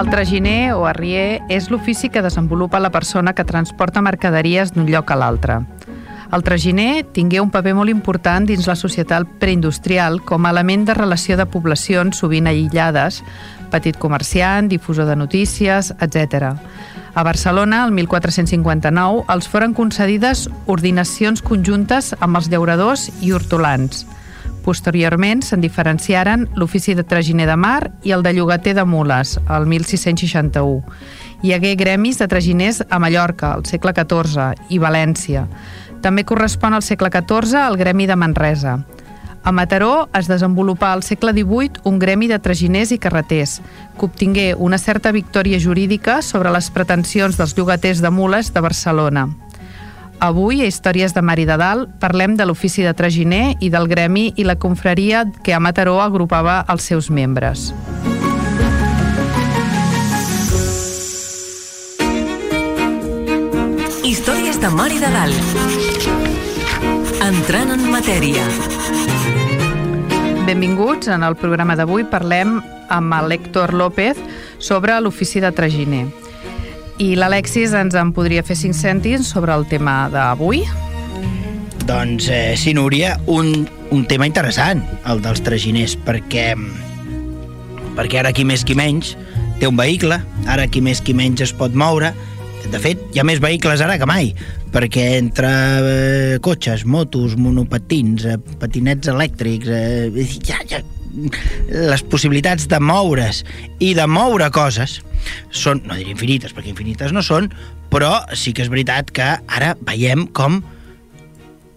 El traginer o arrier és l'ofici que desenvolupa la persona que transporta mercaderies d'un lloc a l'altre. El traginer tingué un paper molt important dins la societat preindustrial com a element de relació de poblacions sovint aïllades, petit comerciant, difusor de notícies, etc. A Barcelona, el 1459, els foren concedides ordinacions conjuntes amb els llauradors i hortolans. Posteriorment se'n diferenciaren l'ofici de traginer de mar i el de llogater de mules, el 1661. Hi hagué gremis de traginers a Mallorca, al segle XIV, i València. També correspon al segle XIV al gremi de Manresa. A Mataró es desenvolupà al segle XVIII un gremi de traginers i carreters, que obtingué una certa victòria jurídica sobre les pretensions dels llogaters de mules de Barcelona. Avui, a Històries de Mar i de Dalt, parlem de l'ofici de traginer i del gremi i la confraria que a Mataró agrupava els seus membres. Històries de Mar i de Dalt. Entrant en matèria. Benvinguts. En el programa d'avui parlem amb l'Héctor López sobre l'ofici de traginer. I l'Alexis ens en podria fer cinc cèntims sobre el tema d'avui. Doncs eh, sí, Núria, un, un tema interessant, el dels traginers, perquè, perquè ara qui més qui menys té un vehicle, ara qui més qui menys es pot moure. De fet, hi ha més vehicles ara que mai, perquè entre eh, cotxes, motos, monopatins, eh, patinets elèctrics, eh, ja, ja, les possibilitats de moure's i de moure coses són, no diré infinites, perquè infinites no són, però sí que és veritat que ara veiem com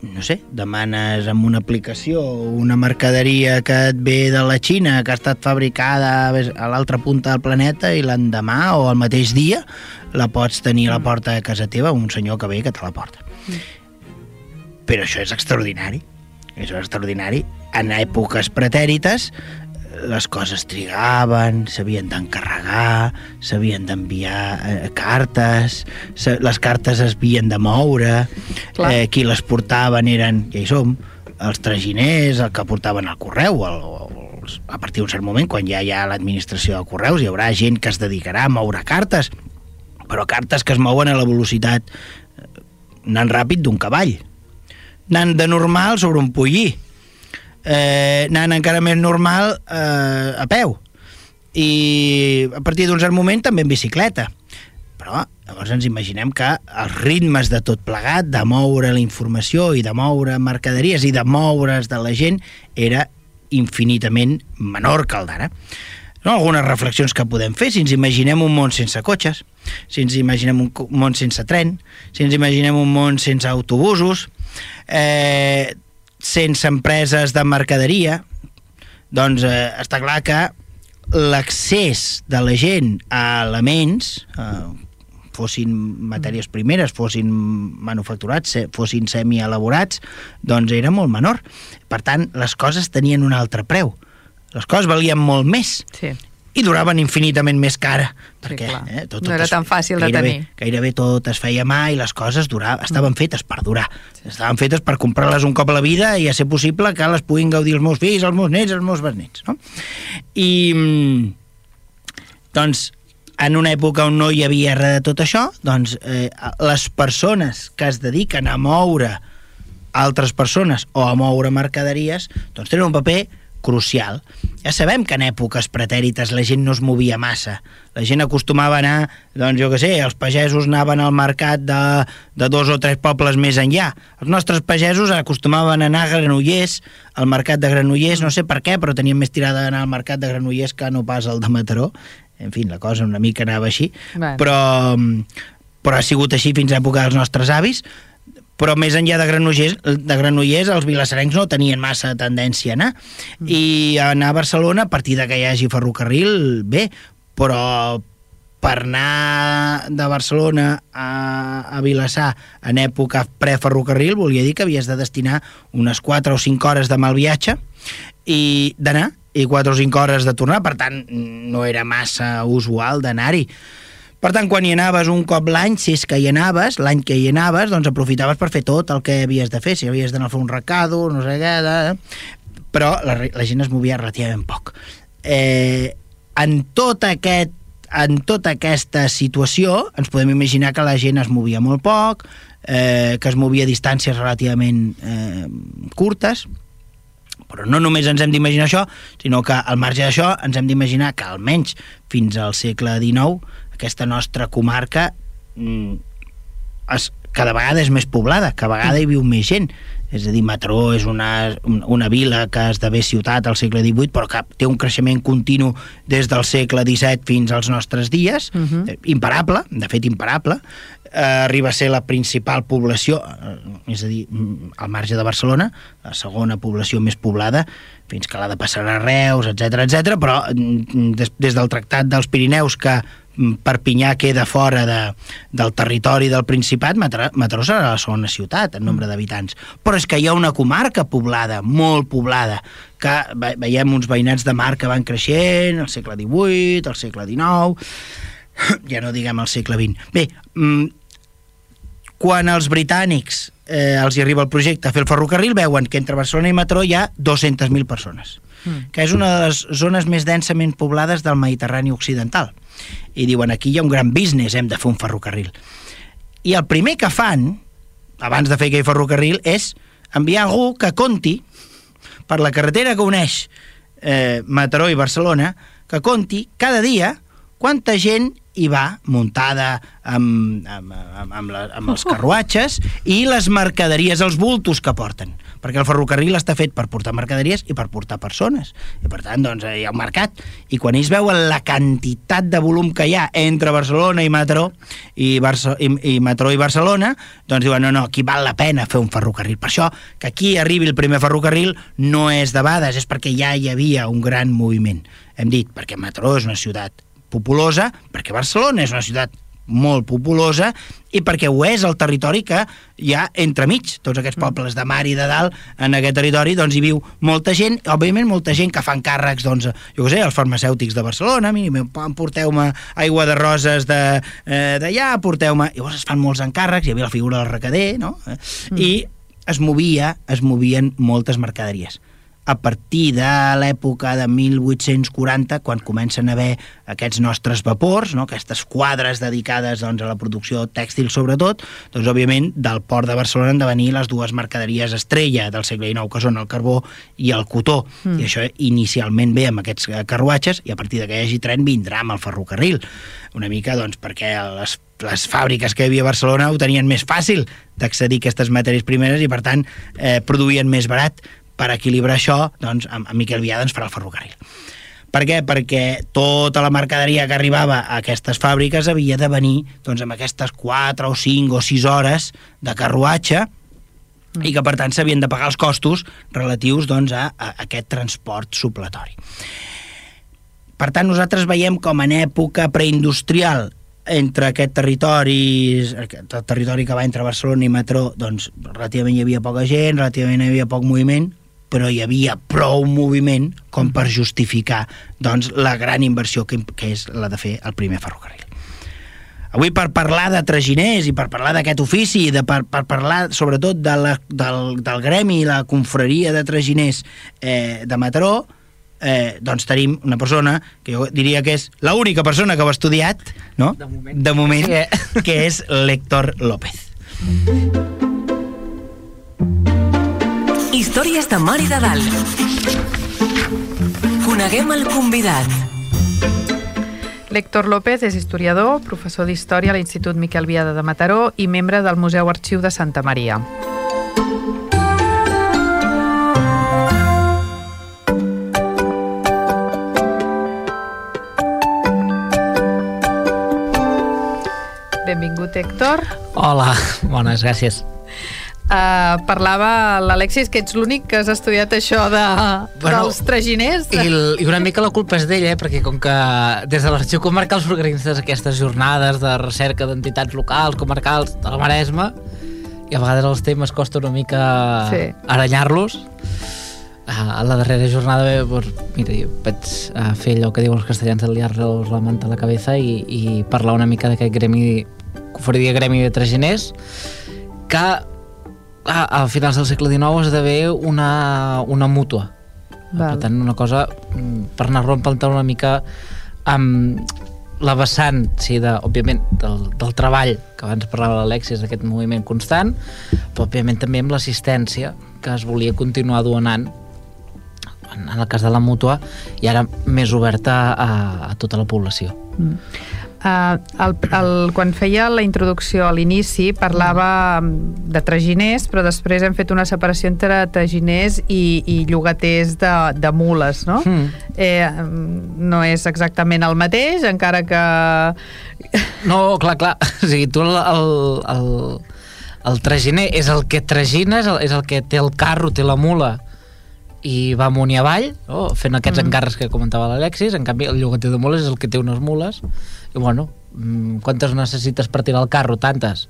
no sé, demanes amb una aplicació una mercaderia que et ve de la Xina, que ha estat fabricada a l'altra punta del planeta i l'endemà o el mateix dia la pots tenir a la porta de casa teva un senyor que ve que te la porta. Però això és extraordinari. És extraordinari. En èpoques pretèrites les coses trigaven, s'havien d'encarregar, s'havien d'enviar eh, cartes, se, les cartes es havien de moure, eh, qui les portaven eren, ja hi som, els traginers, el que portaven el correu, el, el, a partir d'un cert moment, quan ja hi ha l'administració de correus, hi haurà gent que es dedicarà a moure cartes, però cartes que es mouen a la velocitat eh, anant ràpid d'un cavall, anant de normal sobre un pollí, eh, anant encara més normal eh, a peu. I a partir d'un cert moment també en bicicleta. Però llavors ens imaginem que els ritmes de tot plegat, de moure la informació i de moure mercaderies i de moure's de la gent era infinitament menor que el d'ara. No, algunes reflexions que podem fer, si ens imaginem un món sense cotxes, si ens imaginem un món sense tren, si ens imaginem un món sense autobusos, eh, sense empreses de mercaderia, doncs eh, està clar que l'accés de la gent a elements, eh, fossin matèries primeres, fossin manufacturats, fossin semielaborats, doncs era molt menor. Per tant, les coses tenien un altre preu. Les coses valien molt més. Sí i duraven infinitament més cara perquè sí, eh, tot, tot no era tan fàcil gairebé, de tenir gairebé tot es feia mà i les coses duraven, estaven fetes per durar sí. estaven fetes per comprar-les un cop a la vida i a ser possible que les puguin gaudir els meus fills, els meus nets, els meus besnets no? i doncs en una època on no hi havia res de tot això doncs eh, les persones que es dediquen a moure altres persones o a moure mercaderies doncs tenen un paper crucial. Ja sabem que en èpoques pretèrites la gent no es movia massa. La gent acostumava a anar, doncs jo que sé, els pagesos anaven al mercat de, de dos o tres pobles més enllà. Els nostres pagesos acostumaven a anar a Granollers, al mercat de Granollers, no sé per què, però tenien més tirada d'anar al mercat de Granollers que no pas al de Mataró. En fi, la cosa una mica anava així. Bé. Però, però ha sigut així fins a l'època dels nostres avis però més enllà de Granollers, de Granollers els vilassarencs no tenien massa tendència a anar mm. i anar a Barcelona a partir de que hi hagi ferrocarril, bé però per anar de Barcelona a, a Vilassar en època preferrocarril volia dir que havies de destinar unes 4 o 5 hores de mal viatge i d'anar i 4 o 5 hores de tornar, per tant no era massa usual d'anar-hi. Per tant, quan hi anaves un cop l'any, si és que hi anaves, l'any que hi anaves, doncs aprofitaves per fer tot el que havies de fer, si havies d'anar a fer un recado, no sé què, de... però la, la gent es movia relativament poc. Eh, en tot aquest en tota aquesta situació ens podem imaginar que la gent es movia molt poc, eh, que es movia a distàncies relativament eh, curtes, però no només ens hem d'imaginar això, sinó que al marge d'això ens hem d'imaginar que almenys fins al segle XIX aquesta nostra comarca mm, es, cada vegada és més poblada, cada vegada hi viu més gent. És a dir, Mataró és una, una vila que esdevé ciutat al segle XVIII, però que té un creixement continu des del segle XVII fins als nostres dies, uh -huh. eh, imparable, de fet imparable, eh, arriba a ser la principal població, eh, és a dir, mm, al marge de Barcelona, la segona població més poblada, fins que l'ha de passar a Reus, etc etc. però mm, des, des del Tractat dels Pirineus que Perpinyà queda fora de, del territori del Principat, Mataró, Mataró serà la segona ciutat en nombre d'habitants. Però és que hi ha una comarca poblada, molt poblada, que veiem uns veïnats de mar que van creixent al segle XVIII, al segle XIX, ja no diguem al segle XX. Bé, mm, quan els britànics eh, els hi arriba el projecte a fer el ferrocarril, veuen que entre Barcelona i Mataró hi ha 200.000 persones, mm. que és una de les zones més densament poblades del Mediterrani occidental i diuen aquí hi ha un gran business, hem de fer un ferrocarril. I el primer que fan, abans de fer aquell ferrocarril, és enviar algú que conti per la carretera que uneix eh, Mataró i Barcelona, que conti cada dia quanta gent hi va muntada amb, amb, amb, amb, la, amb els carruatges i les mercaderies, els bultos que porten perquè el ferrocarril està fet per portar mercaderies i per portar persones. I per tant, doncs, hi ha un mercat. I quan ells veuen la quantitat de volum que hi ha entre Barcelona i Mataró i, Barça, i, i Mataró i Barcelona, doncs diuen, no, no, aquí val la pena fer un ferrocarril. Per això, que aquí arribi el primer ferrocarril no és de bades, és perquè ja hi havia un gran moviment. Hem dit, perquè Mataró és una ciutat populosa, perquè Barcelona és una ciutat molt populosa i perquè ho és el territori que hi ha entremig, tots aquests mm. pobles de mar i de dalt, en aquest territori doncs hi viu molta gent, òbviament molta gent que fan càrrecs, doncs, jo què sé, els farmacèutics de Barcelona, porteu-me aigua de roses eh, d'allà, eh, porteu-me... Llavors es fan molts encàrrecs, hi havia la figura del recader, no? Mm. I es movia, es movien moltes mercaderies a partir de l'època de 1840, quan comencen a haver aquests nostres vapors, no? aquestes quadres dedicades doncs, a la producció tèxtil sobretot, doncs òbviament del port de Barcelona han de venir les dues mercaderies estrella del segle XIX, que són el carbó i el cotó. Mm. I això inicialment ve amb aquests carruatges i a partir de que hi hagi tren vindrà amb el ferrocarril. Una mica doncs, perquè les les fàbriques que hi havia a Barcelona ho tenien més fàcil d'accedir a aquestes matèries primeres i, per tant, eh, produïen més barat per equilibrar això, doncs, amb Miquel Viada ens farà el ferrocarril. Per què? Perquè tota la mercaderia que arribava a aquestes fàbriques havia de venir doncs, amb aquestes 4 o 5 o 6 hores de carruatge i que, per tant, s'havien de pagar els costos relatius doncs, a, a aquest transport supletori. Per tant, nosaltres veiem com en època preindustrial entre aquest territori, aquest territori que va entre Barcelona i Metró, doncs relativament hi havia poca gent, relativament hi havia poc moviment, però hi havia prou moviment com per justificar doncs, la gran inversió que, que és la de fer el primer ferrocarril. Avui per parlar de traginers i per parlar d'aquest ofici i de, per, per parlar sobretot de la, del, del gremi i la confraria de traginers eh, de Mataró, eh, doncs tenim una persona que jo diria que és l'única persona que ho ha estudiat, no? De moment. De moment, que és l'Héctor López. Històries de Mar i de Dalt. Coneguem el convidat. L'Héctor López és historiador, professor d'Història a l'Institut Miquel Viada de Mataró i membre del Museu Arxiu de Santa Maria. Benvingut, Héctor. Hola, bones, gràcies. Uh, parlava l'Alexis, que ets l'únic que has estudiat això de, Bueno, dels traginers. I, I una mica la culpa és d'ell, eh? perquè com que des de l'Arxiu Comarcal s'organitzen aquestes jornades de recerca d'entitats locals, comarcals, de la Maresma, i a vegades els temes costa una mica Sí. aranyar-los. Ah, A la darrera jornada, doncs, mira, jo vaig a fer allò que diuen els castellans de liar-los la manta a la cabeza i, i parlar una mica d'aquest gremi, conferia gremi de traginers, que a, a finals del segle XIX esdevé una, una mútua. Val. Per tant, una cosa mm, per anar rompent una mica amb la vessant, sí, de, òbviament, del, del treball, que abans parlava l'Alexis, d'aquest moviment constant, però òbviament també amb l'assistència que es volia continuar donant en, en el cas de la mútua i ara més oberta a, a tota la població. Uh, el, el, quan feia la introducció a l'inici parlava de traginers, però després hem fet una separació entre traginers i, i llogaters de, de mules, no? Mm. Eh, no és exactament el mateix, encara que... No, clar, clar. O sigui, tu el, el, el, el traginer és el que tragina, és el, és el que té el carro, té la mula i va amunt i avall, no? fent aquests mm. encàrrecs que comentava l'Alexis, en canvi el llogater de mules és el que té unes mules, i bueno, mm, quantes necessites per tirar el carro? Tantes.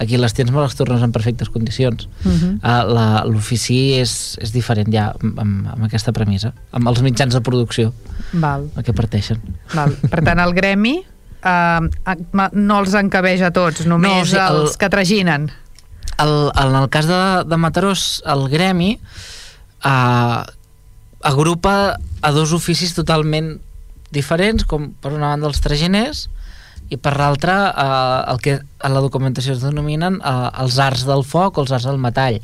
Aquí les tens me les tornes en perfectes condicions. Uh -huh. uh, la- L'ofici és, és diferent ja amb, amb, aquesta premissa, amb els mitjans de producció Val, a què parteixen. val. Per tant, el gremi eh, no els encabeix a tots, només No, o sigui, el- els que traginen. el, en el cas de, de Matarós, el gremi eh, agrupa a dos oficis totalment diferents, com per una banda els traginers i per l'altra eh, el que a la documentació es denominen eh, els arts del foc o els arts del metall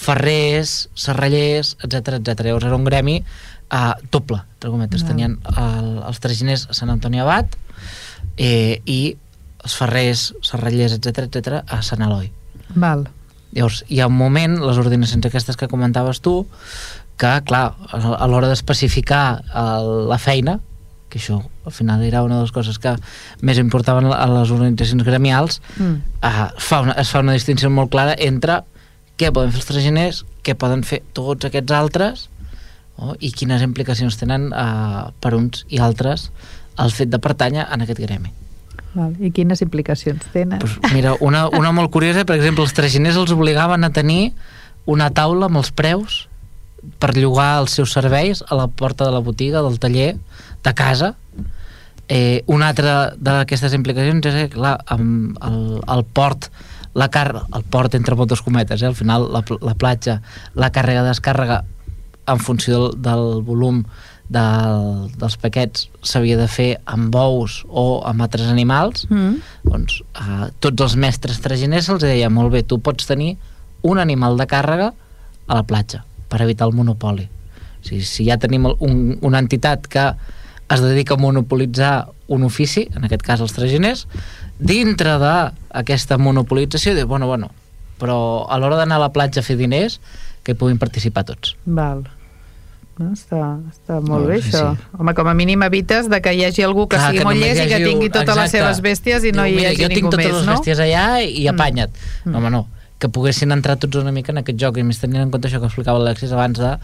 ferrers, serrallers, etc etc. Llavors era un gremi eh, doble, entre cometes. Val. Tenien el, els traginers a Sant Antoni Abat eh, i els ferrers, serrallers, etc etc a Sant Eloi. Val. Llavors, hi ha un moment, les ordinacions aquestes que comentaves tu, que, clar, a l'hora d'especificar el- la feina, que això al final era una de les coses que més importaven a les organitzacions gremials, Mm. eh, fa una, es fa una distinció molt clara entre què poden fer els traginers, què poden fer tots aquests altres, no? i quines implicacions tenen eh, per uns i altres el fet de pertànyer en aquest gremi. Val. I quines implicacions tenen? Pues mira, una, una molt curiosa, per exemple, els traginers els obligaven a tenir una taula amb els preus per llogar els seus serveis a la porta de la botiga, del taller, de casa. Eh, una altra d'aquestes implicacions és que, clar, amb el, el port, la car el port entre moltes cometes, eh? al final la, la platja, la càrrega-descàrrega en funció del, del volum del, dels paquets s'havia de fer amb bous o amb altres animals Mm. doncs a tots els mestres traginers se'ls deia molt bé, tu pots tenir un animal de càrrega a la platja per evitar el monopoli o sigui, si ja tenim un, una entitat que es dedica a monopolitzar un ofici, en aquest cas els traginers dintre d'aquesta monopolització dius, bueno, bueno, però a l'hora d'anar a la platja a fer diners que hi puguin participar tots Val. No, està, està molt No, bé, sí, això. sí. Home, com a mínim evites de que hi hagi algú que Clar, sigui que molt llest i hi que tingui totes les exacte. seves bèsties i no Diu, hi mira, hagi jo tinc ningú totes més, les no? bèsties allà i, i Mm. apanya't Mm. no, home, no, que poguessin entrar tots una mica en aquest joc i més tenint en compte això que explicava l'Alexis abans de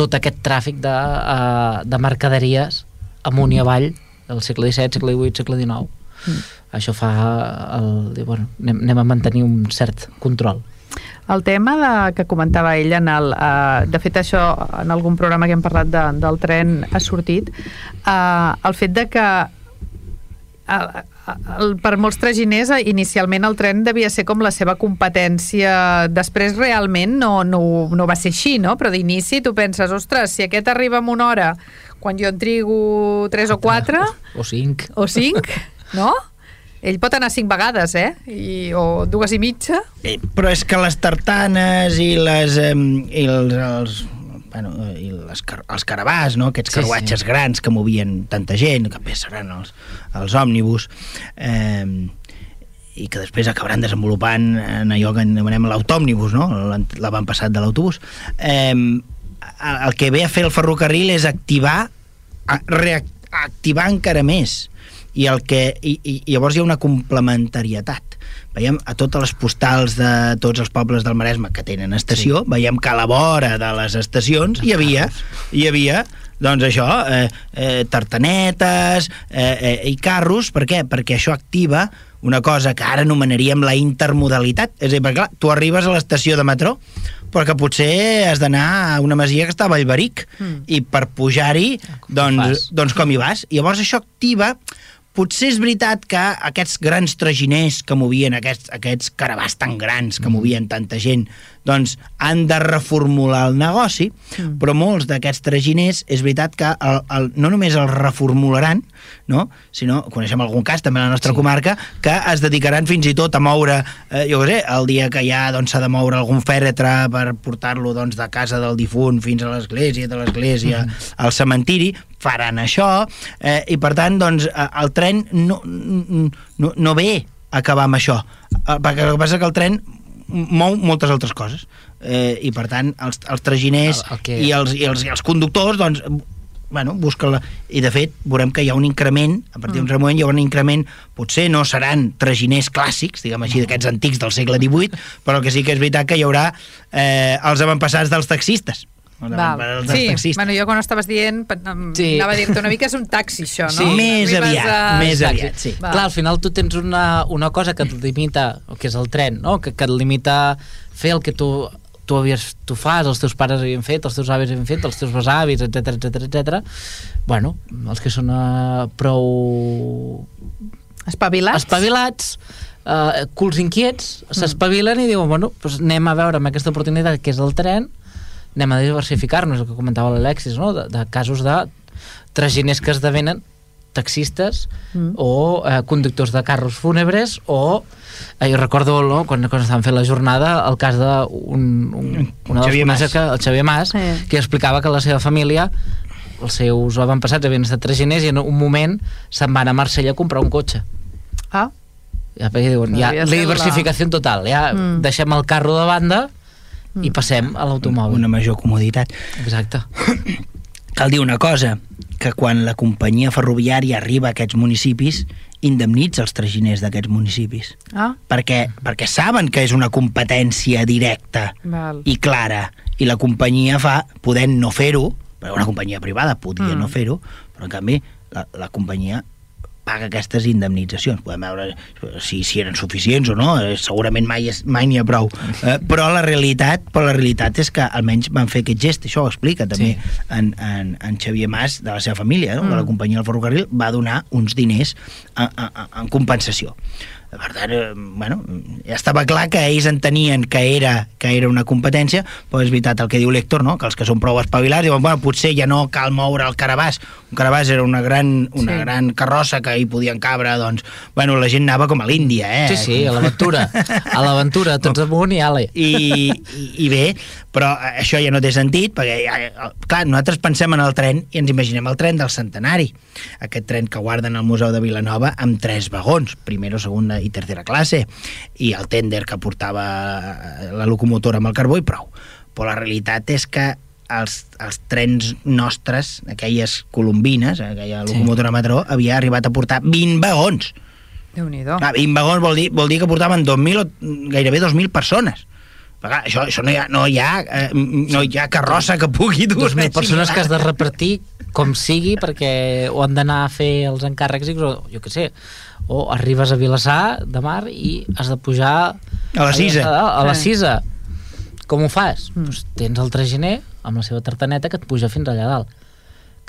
tot aquest tràfic de, uh, de mercaderies amunt i avall del segle XVII, segle XVIII, segle XIX Mm. això fa el, bueno, anem, anem a mantenir un cert control. El tema de, que comentava ell, en el, uh, de fet això en algun programa que hem parlat de, del tren ha sortit, uh, el fet de que el, el, per molts traginers eh, inicialment el tren devia ser com la seva competència després realment no, no, no va ser així, no? però d'inici tu penses, ostres, si aquest arriba en una hora quan jo en trigo 3 o 4 o cinc o 5, no? Ell pot anar cinc vegades, eh? I, o dues i mitja. Eh, però és que les tartanes i les i els, els bueno, eh, i les, els caravàs, no? aquests Sí, carruatges sí. grans que movien tanta gent, que bé seran els, els òmnibus, eh, i que després acabaran desenvolupant en allò que anomenem l'autòmnibus, no? L'avantpassat de l'autobús. Eh, el que ve a fer el ferrocarril és activar, reactivar encara més i, el que, i, i llavors hi ha una complementarietat veiem a totes les postals de tots els pobles del Maresme que tenen estació, sí. veiem que a la vora de les estacions hi havia, hi havia doncs això, eh, eh, tartanetes eh, eh, i carros, per què? Perquè això activa una cosa que ara anomenaríem la intermodalitat. És a dir, perquè clar, tu arribes a l'estació de metró, però que potser has d'anar a una masia que està a Vallveric, mm. i per pujar-hi, doncs, doncs com hi vas? I llavors això activa potser és veritat que aquests grans traginers que movien, aquests, aquests caravàs tan grans que mm. movien tanta gent, doncs han de reformular el negoci, mm. però molts d'aquests traginers és veritat que el, el, no només el reformularan, no? sinó, coneixem algun cas també a la nostra sí. comarca, que es dedicaran fins i tot a moure, eh, jo què sé, el dia que ja s'ha doncs, de moure algun fèretre per portar-lo doncs, de casa del difunt fins a l'església, de l'església mm. al cementiri, faran això, eh, i per tant, doncs, eh, el tren no, no, no ve acabar amb això, eh, el que passa que el tren mou moltes altres coses. Eh, i per tant els, els traginers el, el que... i, els, i, els, i els conductors doncs bueno, busca la... i de fet veurem que hi ha un increment a partir d'un mm. moment hi ha un increment potser no seran traginers clàssics diguem així, d'aquests antics del segle XVIII però que sí que és veritat que hi haurà eh, els avantpassats dels taxistes Val. Sí, bueno, jo quan ho estaves dient sí. anava a dir-te una mica és un taxi això, no? Sí, més aviat, a... més aviat, sí. Val. Clar, al final tu tens una, una cosa que et limita, que és el tren, no? que, que et limita fer el que tu tu, havies, tu fas, els teus pares havien fet, els teus avis havien fet, els teus besavis, etc etc etc. Bueno, els que són uh, prou... Espavilats. Espavilats, uh, culs inquiets, mm. s'espavilen i diuen, bueno, doncs anem a veure amb aquesta oportunitat que és el tren, anem a diversificar-nos, el que comentava l'Alexis, no? de, de casos de traginers que esdevenen taxistes mm. o eh, conductors de carros fúnebres o eh, jo recordo no, quan, quan estàvem fent la jornada el cas d'un un, una de les que, el Xavier Mas sí. que explicava que la seva família els seus avantpassats havien estat traginers i en un moment se'n van a Marsella a comprar un cotxe ah ja, diuen, ja la diversificació la... total ja mm. deixem el carro de banda mm. i passem a l'automòbil una major comoditat exacte cal dir una cosa que quan la companyia ferroviària arriba a aquests municipis indemnitza els traginers d'aquests municipis. Ah. Perquè, perquè saben que és una competència directa Val. i clara, i la companyia fa, podent no fer-ho, però una companyia privada podia mm. no fer-ho, però en canvi la, la companyia paga aquestes indemnitzacions. Podem veure si, si eren suficients o no, eh, segurament mai, és, mai n'hi ha prou. Eh, però la realitat però la realitat és que almenys van fer aquest gest, això ho explica també sí. en, en, en Xavier Mas, de la seva família, no? mm. de la mm. companyia del ferrocarril, va donar uns diners en, en, en compensació. Per tant, eh, bueno, ja estava clar que ells entenien que era, que era una competència, però és veritat el que diu l'Héctor, no? que els que són prou espavilats diuen, bueno, potser ja no cal moure el carabàs. Un carabàs era una gran, una sí. gran carrossa que hi podien cabre, doncs, bueno, la gent anava com a l'Índia, eh? Sí, sí, a l'aventura. A l'aventura, tots amunt i ale. I, i, I bé, però això ja no té sentit, perquè, ja, clar, nosaltres pensem en el tren i ens imaginem el tren del centenari, aquest tren que guarden al Museu de Vilanova amb tres vagons, primera, segona i tercera classe i el tender que portava eh, la locomotora amb el carbó i prou. Però la realitat és que els, els trens nostres, aquelles colombines, aquella locomotora sí. metró, havia arribat a portar 20 vagons. déu nhi ah, 20 vagons vol dir, vol dir que portaven 2.000 o gairebé 2.000 persones. Però, clar, això, això no hi ha, no hi ha, eh, no hi ha carrossa que pugui dur 2.000 persones que has de repartir com sigui perquè o han d'anar a fer els encàrrecs o jo què sé, o arribes a Vilassar de Mar i has de pujar a la Cisa a, a, a la Cisa com ho fas? Mm. Pues tens el traginer amb la seva tartaneta que et puja fins allà dalt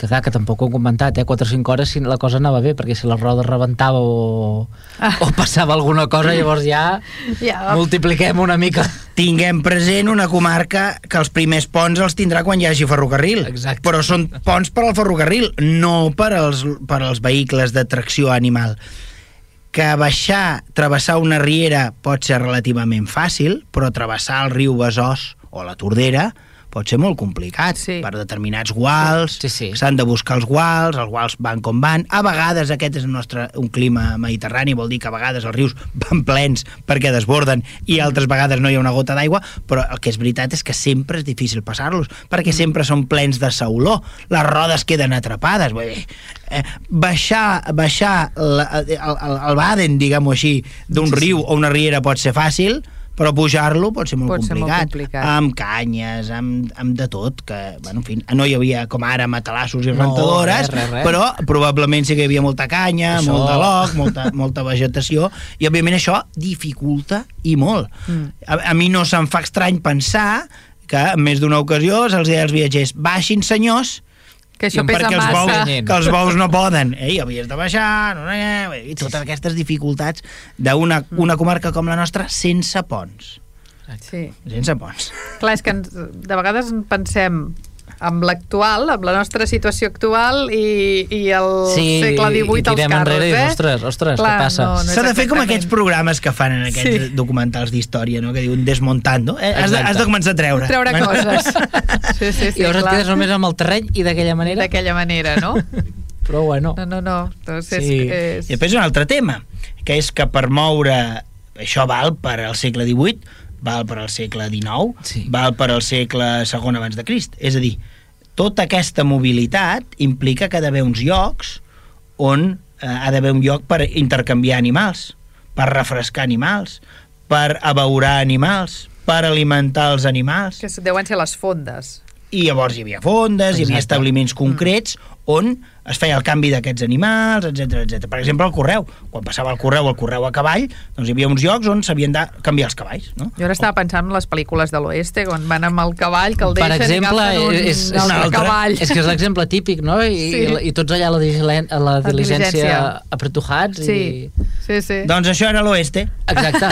que clar, que tampoc ho hem comentat, eh? 4 o 5 hores si la cosa anava bé, perquè si la roda rebentava o, ah. o passava alguna cosa, llavors ja, ja multipliquem una mica. Tinguem present una comarca que els primers ponts els tindrà quan hi hagi ferrocarril. Exacte. Però són ponts per al ferrocarril, no per als, per als vehicles de tracció animal que baixar, travessar una riera pot ser relativament fàcil, però travessar el riu Besòs o la Tordera pot ser molt complicat Sí. per determinats guals, Sí, sí. s'han de buscar els guals, els guals van com van, a vegades aquest és el nostre, un clima mediterrani, vol dir que a vegades els rius van plens perquè desborden i altres vegades no hi ha una gota d'aigua, però el que és veritat és que sempre és difícil passar-los, perquè sempre són plens de sauló, les rodes queden atrapades, vull dir, eh, baixar, baixar la, el, el, el Baden, diguem-ho així, d'un Sí, sí. riu o una riera pot ser fàcil, però pujar-lo pot ser molt, Pot ser molt complicat, complicat. amb canyes, amb, amb de tot, que, bueno, en fi, no hi havia com ara matalassos i No, rentadores, res, res, res. però probablement sí que hi havia molta canya, Això- molt de loc, molta, molta vegetació, i òbviament això dificulta i molt. Mm. A, a mi no se'm fa estrany pensar que en més d'una ocasió se'ls deia als viatgers baixin senyors Que això pesa perquè els massa. bous, que els bous no poden. Ei, havies de baixar, no, no, i totes aquestes dificultats d'una una comarca com la nostra sense ponts. Sí. Sense ponts. Clar, és que ens, de vegades en pensem amb l'actual, amb la nostra situació actual i, i el segle XVIII i als tirem carros, enrere i eh? ostres, ostres, Clar, què passa? no, no S'ha de fer com aquests programes que fan en aquests Sí. documentals d'història, no? que diuen Desmontando. Eh? Has, de, has de començar a treure. Treure coses. Sí, sí, sí, I llavors et clar. quedes només amb el terreny i d'aquella manera... D'aquella manera, no? Però bueno, No, no, no. Doncs és, Sí. és... I després un altre tema, que és que per moure... Això val per al segle XVIII, val per al segle XIX, Sí. val per al segle II abans de Crist. És a dir, tota aquesta mobilitat implica que ha d'haver uns llocs on eh, ha d'haver un lloc per intercanviar animals, per refrescar animals, per abeurar animals, per alimentar els animals. que deuen ser les fondes. I llavors hi havia fondes, hi havia Exacte. establiments concrets on es feia el canvi d'aquests animals, etc etc. Per exemple, el correu. Quan passava el correu, el correu a cavall, doncs hi havia uns llocs on s'havien de canviar els cavalls. No? Jo ara estava pensant en les pel·lícules de l'oeste, on van amb el cavall, que el Per deixen exemple, i agafen un, és- és un altre cavall. és que és l'exemple típic, no? I, Sí. i, i tots allà a la, diligen- a la diligència diligència. apretujats Sí, i... sí, sí. Doncs això era l'oeste. Exacte.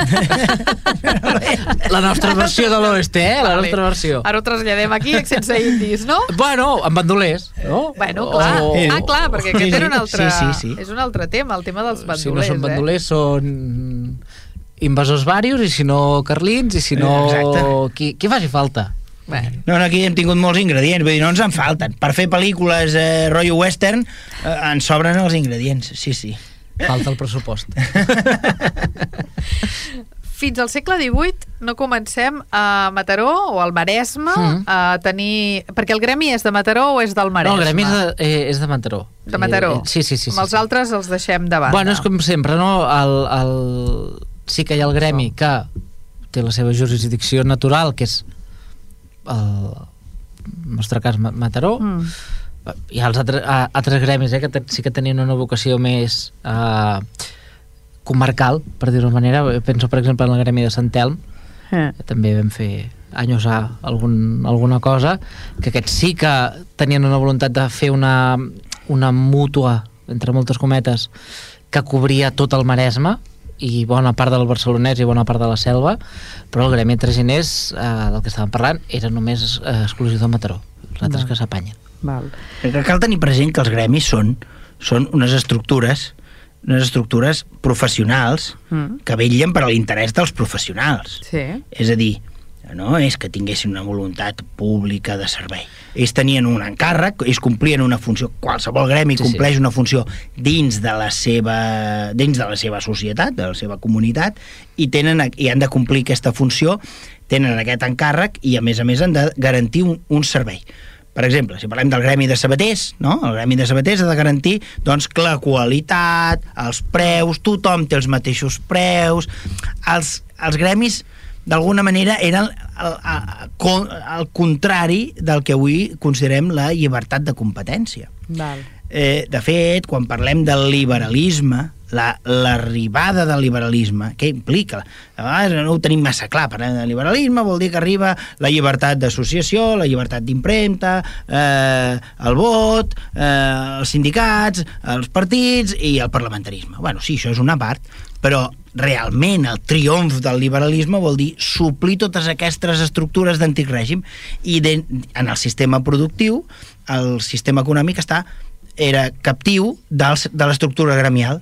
la nostra versió de l'oeste, eh? La Vale. nostra versió. Ara ho traslladem aquí sense indis, no? Bueno, amb bandolers, no? Bueno, clar. O- ah, clar, perquè aquest Sí, era un altre... sí, sí, sí. És un altre tema, el tema dels bandolers, si no són eh? bandolers, són invasors varios, i si no carlins, i si no... Exacte. Qui, qui faci falta. Bueno, No, no, aquí hem tingut molts ingredients, vull dir, no ens en falten. Per fer pel·lícules eh, rotllo western eh, ens sobren els ingredients, sí, sí. Falta el pressupost. fins al segle XVIII no comencem a Mataró o al Maresme Mm. a tenir... Perquè el gremi és de Mataró o és del Maresme? No, el gremi és de, eh, és de Mataró. De Mataró. Sí, sí, sí. Amb sí, els sí. altres els deixem de banda. Bueno, és com sempre, no? El, el... Sí que hi ha el gremi que té la seva jurisdicció natural, que és el, el nostre cas Ma- Mataró. Mm. Hi ha els altres, altres gremis eh, que sí que tenien una vocació més eh, comarcal, per dir-ho manera. Penso, per exemple, en el gremi de Sant Telm, Eh. que també vam fer anys a algun, alguna cosa, que aquests sí que tenien una voluntat de fer una, una mútua, entre moltes cometes, que cobria tot el Maresme, i bona part del barcelonès i bona part de la selva, però el gremi de traginers, eh, del que estàvem parlant, era només eh, exclusiu de Mataró. Els altres Val. que s'apanyen. Val. Que cal tenir present que els gremis són, són unes estructures unes estructures professionals Mm. que vetllen per a l'interès dels professionals. Sí. És a dir, no és que tinguessin una voluntat pública de servei. Ells tenien un encàrrec, ells complien una funció, qualsevol gremi Sí, sí, sí. compleix una funció dins de la seva dins de la seva societat, de la seva comunitat, i tenen i han de complir aquesta funció, tenen aquest encàrrec i a més a més han de garantir un, un servei. Per exemple, si parlem del gremi de sabaters, no? el gremi de sabaters ha de garantir doncs, que la qualitat, els preus, tothom té els mateixos preus, els, els gremis d'alguna manera eren el, el, el, el contrari del que avui considerem la llibertat de competència. Val. Eh, de fet, quan parlem del liberalisme, la- l'arribada del liberalisme, què implica? A vegades no ho tenim massa clar, parlem de liberalisme vol dir que arriba la llibertat d'associació, la llibertat d'impremta, eh, el vot, eh, els sindicats, els partits i el parlamentarisme. Bueno, sí, això és una part, però realment el triomf del liberalisme vol dir suplir totes aquestes estructures d'antic règim i de, en el sistema productiu el sistema econòmic està era captiu de l'estructura gremial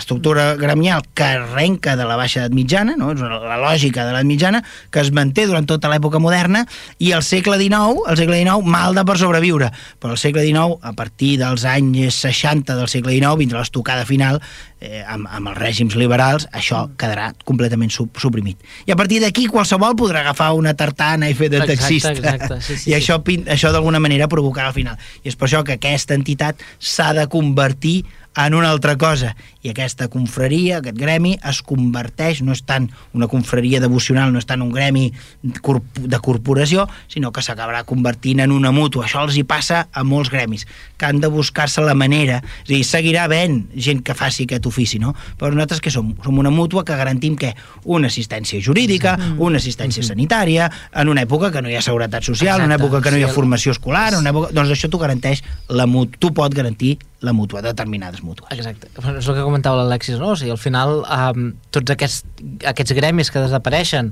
estructura gremial que arrenca de la baixa edat mitjana, no? és la lògica de l'edat mitjana, que es manté durant tota l'època moderna, i al segle XIX, al segle XIX, malda per sobreviure. Però al segle XIX, a partir dels anys 60 del segle XIX, vindrà l'estocada final, eh, amb, amb els règims liberals, això quedarà completament sub suprimit. I a partir d'aquí qualsevol podrà agafar una tartana i fer de Exacte, taxista. exacte, sí, sí, I sí. això, això d'alguna manera provocarà al final. I és per això que aquesta entitat s'ha de convertir en una altra cosa. I aquesta confraria, aquest gremi, es converteix, no és tant una confraria devocional, no és tant un gremi de corporació, sinó que s'acabarà convertint en una mútua. Això els hi passa a molts gremis, que han de buscar-se la manera. És a dir, seguirà havent gent que faci aquest ofici, no? Però nosaltres que som? Som una mútua que garantim que una assistència jurídica, una assistència sanitària, en una època que no hi ha seguretat social, en una època que no hi ha formació escolar, en una època... doncs això t'ho garanteix la mútua. Tu pots garantir la mútua, determinades mútues. Exacte. Bueno, és el que comentava l'Alexis, no? O sigui, al final, um, tots aquests, aquests gremis que desapareixen,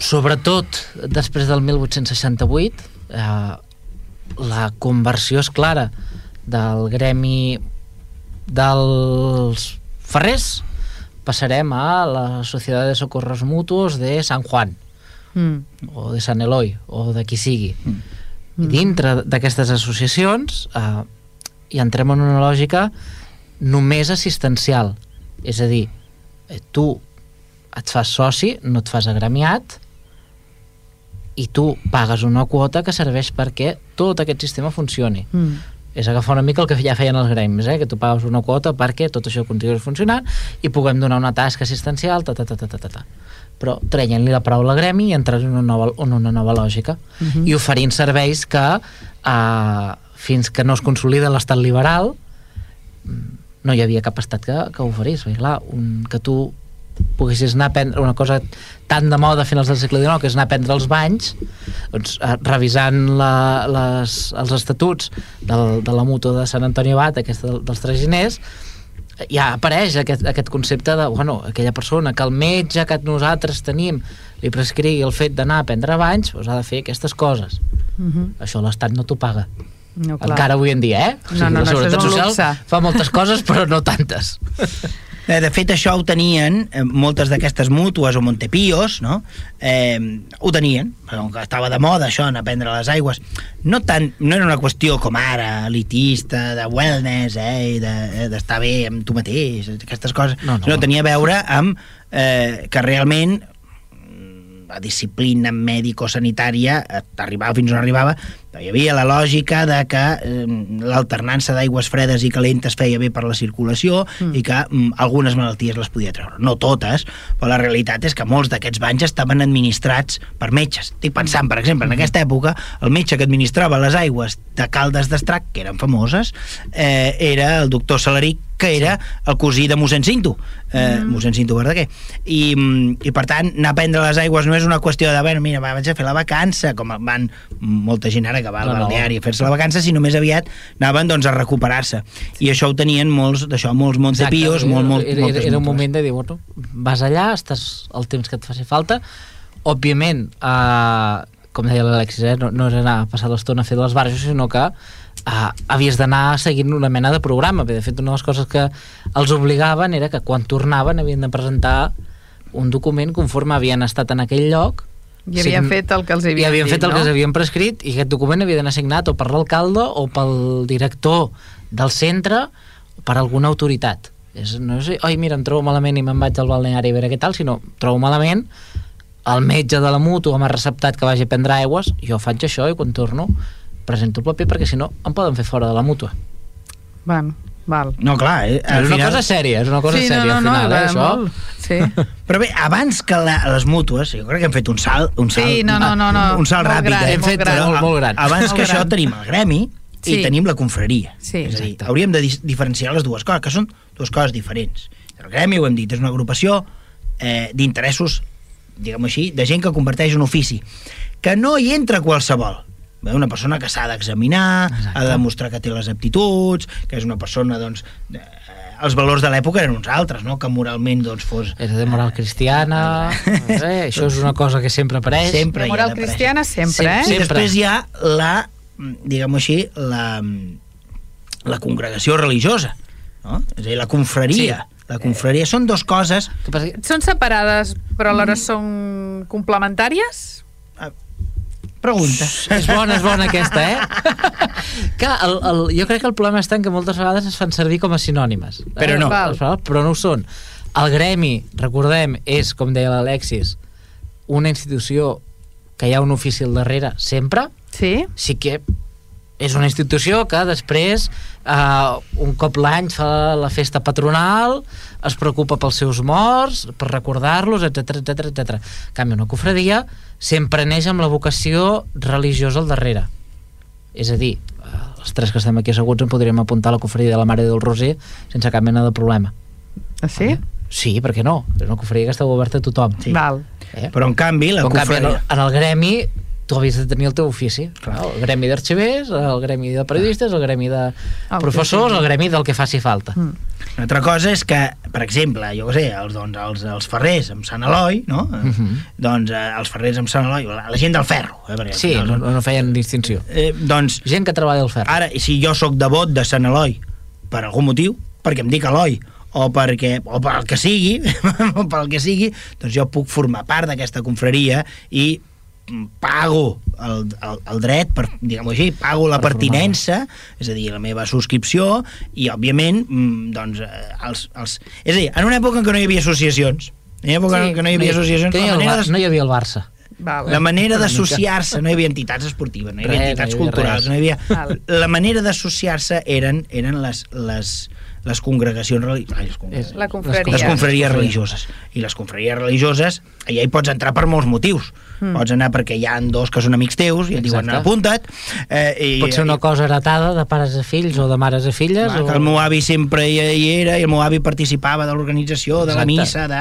sobretot després del 1868, eh, la conversió és clara del gremi dels ferrers passarem a la Societat de Socorros Mutuos de San Juan Mm. o de Sant Eloi o de qui sigui i dintre d'aquestes associacions eh, hi entrem en una lògica només assistencial és a dir, eh, tu et fas soci, no et fas agremiat i tu pagues una quota que serveix perquè tot aquest sistema funcioni Mm. és agafar una mica el que ja feien els gremis, eh? que tu pagues una quota perquè tot això continuï funcionant i puguem donar una tasca assistencial, ta, ta, ta, ta, ta, ta, ta. però traient-li la paraula gremi i entrant en una nova, en una nova lògica uh -huh. i oferint serveis que eh, fins que no es consolida l'estat liberal mm, no hi havia cap estat que, que ho oferís perquè clar, un, que tu poguessis anar a prendre una cosa tan de moda a finals del segle XIX, que és anar a prendre els banys, doncs, eh, revisant la, les, els estatuts del, de la mútua de Sant Antoni Abat, aquesta del, dels traginers, ja apareix aquest, aquest concepte de, bueno, aquella persona que el metge que nosaltres tenim li prescrigui el fet d'anar a prendre banys, doncs ha de fer aquestes coses. Mm -hmm. Això l'Estat no t'ho paga. No, clar. Encara avui en dia, eh? No, no, no, la Seguretat Social luxe. fa moltes coses, però no tantes. Eh, De fet, això ho tenien, eh, moltes d'aquestes mútues o Montepios, no? Eh, ho tenien, però que estava de moda això, anar a prendre les aigües. No, tant, no era una qüestió com ara, elitista, de wellness, eh, de- eh, d'estar bé amb tu mateix, aquestes coses. No, no. Sinó tenia a veure amb eh, que realment la disciplina mèdico-sanitària arribava fins on arribava, hi havia la lògica de que eh, l'alternança d'aigües fredes i calentes feia bé per la circulació mm. i que mm, algunes malalties les podia treure. No totes, però la realitat és que molts d'aquests banys estaven administrats per metges. Estic pensant, per exemple, en aquesta època, el metge que administrava les aigües de Caldes d'Estrac, que eren famoses, eh, era el doctor Salaric, que era el cosí de mossèn Cinto, eh, mm. mossèn Cinto Verdaguer. I, mm, I, per tant, anar a prendre les aigües no és una qüestió de, bueno, mira, va, vaig a fer la vacança, com van molta gent ara va al No, no. balneari a fer-se la vacança, sinó més aviat anaven doncs, a recuperar-se. I això ho tenien molts, d'això, molts Montepios, Exacte, molt, molt, era, era, era un moment de dir, bueno, vas allà, estàs el temps que et faci falta, òbviament, eh, com deia l'Alexis, eh, no, no era anar a passar l'estona a fer les barres, sinó que eh, havies d'anar seguint una mena de programa. Bé, de fet, una de les coses que els obligaven era que quan tornaven havien de presentar un document conforme havien estat en aquell lloc I havien sign- fet el que els i havien havien dit, fet el no? que els havien prescrit i aquest document havia d'anar signat o per l'alcalde o pel director del centre o per alguna autoritat és, no és, oi, mira, em trobo malament i me'n vaig al balneari a veure què tal, sinó trobo malament el metge de la mútua m'ha receptat que vagi a prendre aigües, jo faig això i quan torno presento el paper perquè si no em poden fer fora de la mútua. Bueno, val. No, clar, eh, és una cosa sèria, és una cosa sí, sèria no, no, al final, no, eh, això. molt. Sí. Però bé, abans que la, les mútues, jo crec que hem fet un salt, un salt, Sí, no, no, no, no. un salt Molt ràpid. gran, eh? Hem fet gran. molt, molt gran. Abans Molt que això gran. tenim el gremi i Sí. tenim la confraria. Sí. és a dir, Exacte. hauríem de diferenciar les dues coses, que són dues coses diferents. El gremi, ho hem dit, és una agrupació eh, d'interessos, diguem-ho així, de gent que converteix un ofici, que no hi entra qualsevol. Bé, una persona que s'ha d'examinar, ha de demostrar que té les aptituds, que és una persona, doncs, eh, els valors de l'època eren uns altres, no? que moralment doncs, fos... És de moral cristiana, eh, això és una cosa que sempre apareix. Sempre ha moral cristiana sempre, eh? I Sempre. després hi ha la, diguem-ho així, la, la congregació religiosa, no? És a dir, la confraria. Sí. La confraria són dues coses... Són separades, però alhora són complementàries? Pregunta. És bona, és bona aquesta, eh? Clar, el, el, jo crec que el problema està en que moltes vegades es fan servir com a sinònimes. Però no. Eh? Però no ho són. El gremi, recordem, és, com deia l'Alexis, una institució que hi ha un ofici al darrere sempre, Sí? sí que és una institució que després eh, un cop l'any fa la festa patronal es preocupa pels seus morts per recordar-los, etc etc etc. En canvi, una cofradia sempre neix amb la vocació religiosa al darrere és a dir, eh, els tres que estem aquí asseguts en podríem apuntar a la cofradia de la Mare del Roser sense cap mena de problema Ah, sí? sí, per què no? És una cofradia que està oberta a tothom Sí. Val. eh? Però en canvi, la Però, en canvi, en, el, en el gremi tu havies de tenir el teu ofici Clar. el gremi d'arxivers, el gremi de periodistes el gremi de El que professors el gremi del que faci falta Mm. Una altra cosa és que, per exemple, jo què sé, els, doncs, els, els ferrers amb Sant Eloi, no? Uh Mhm. Doncs eh, els ferrers amb Sant Eloi, la, la gent del ferro, eh? Perquè, sí, no, final, no feien distinció eh, doncs, gent que treballa al ferro ara, si jo sóc devot de Sant Eloi per algun motiu, perquè em dic Eloi, o perquè o pel que sigui, o pel que sigui, doncs jo puc formar part d'aquesta confraria i mm, pago el, el, el dret, per, diguem-ho així, pago la Per pertinença, és a dir, la meva subscripció, i, òbviament, mm, doncs, eh, els, els... És a dir, en una època en què no hi havia associacions, en una època Sí. en què no hi havia associacions, no, hi la havia el, manera Bar- de, no hi havia el Barça Val. la manera d'associar-se, no hi havia entitats esportives, no hi havia Res, entitats no hi havia culturals, res. no hi havia... Val. La manera d'associar-se eren, eren les, les, les congregacions religioses. La confraria. les confraries religioses. I les confraries religioses, allà hi pots entrar per molts motius. Mm. Pots anar perquè hi han dos que són amics teus i et diuen Exacte. apunta't. Eh, i, pot ser una cosa heretada de pares a fills o de mares a filles Clar, o... que el meu avi sempre hi, hi era i el meu avi participava de l'organització, de la missa, de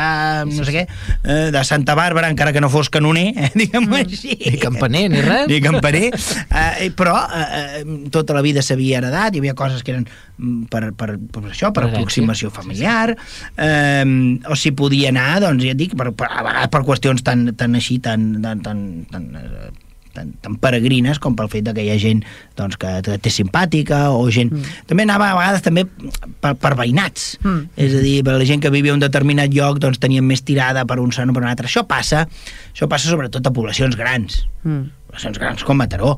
no sé què, eh, de Santa Bàrbara, encara que no fos canoner, eh, diguem-ho així. ni campaner ni res ni campaner, eh, però eh, eh, tota la vida s'havia heredat, hi havia coses que eren mm, per, per, per això, per herència. aproximació familiar, eh, o si podia anar, doncs ja et dic, per, per, a vegades per qüestions tan, tan així, tan, tan, tan, tan, eh, tan, tan peregrines com pel fet que hi ha gent doncs, que, que té simpàtica o gent... Mm. També anava a vegades també per, per veïnats. Mm. És a dir, per la gent que vivia a un determinat lloc doncs tenien més tirada per un sant o per un altre. Això passa, això passa sobretot a poblacions grans Mm. poblacions grans com Mataró.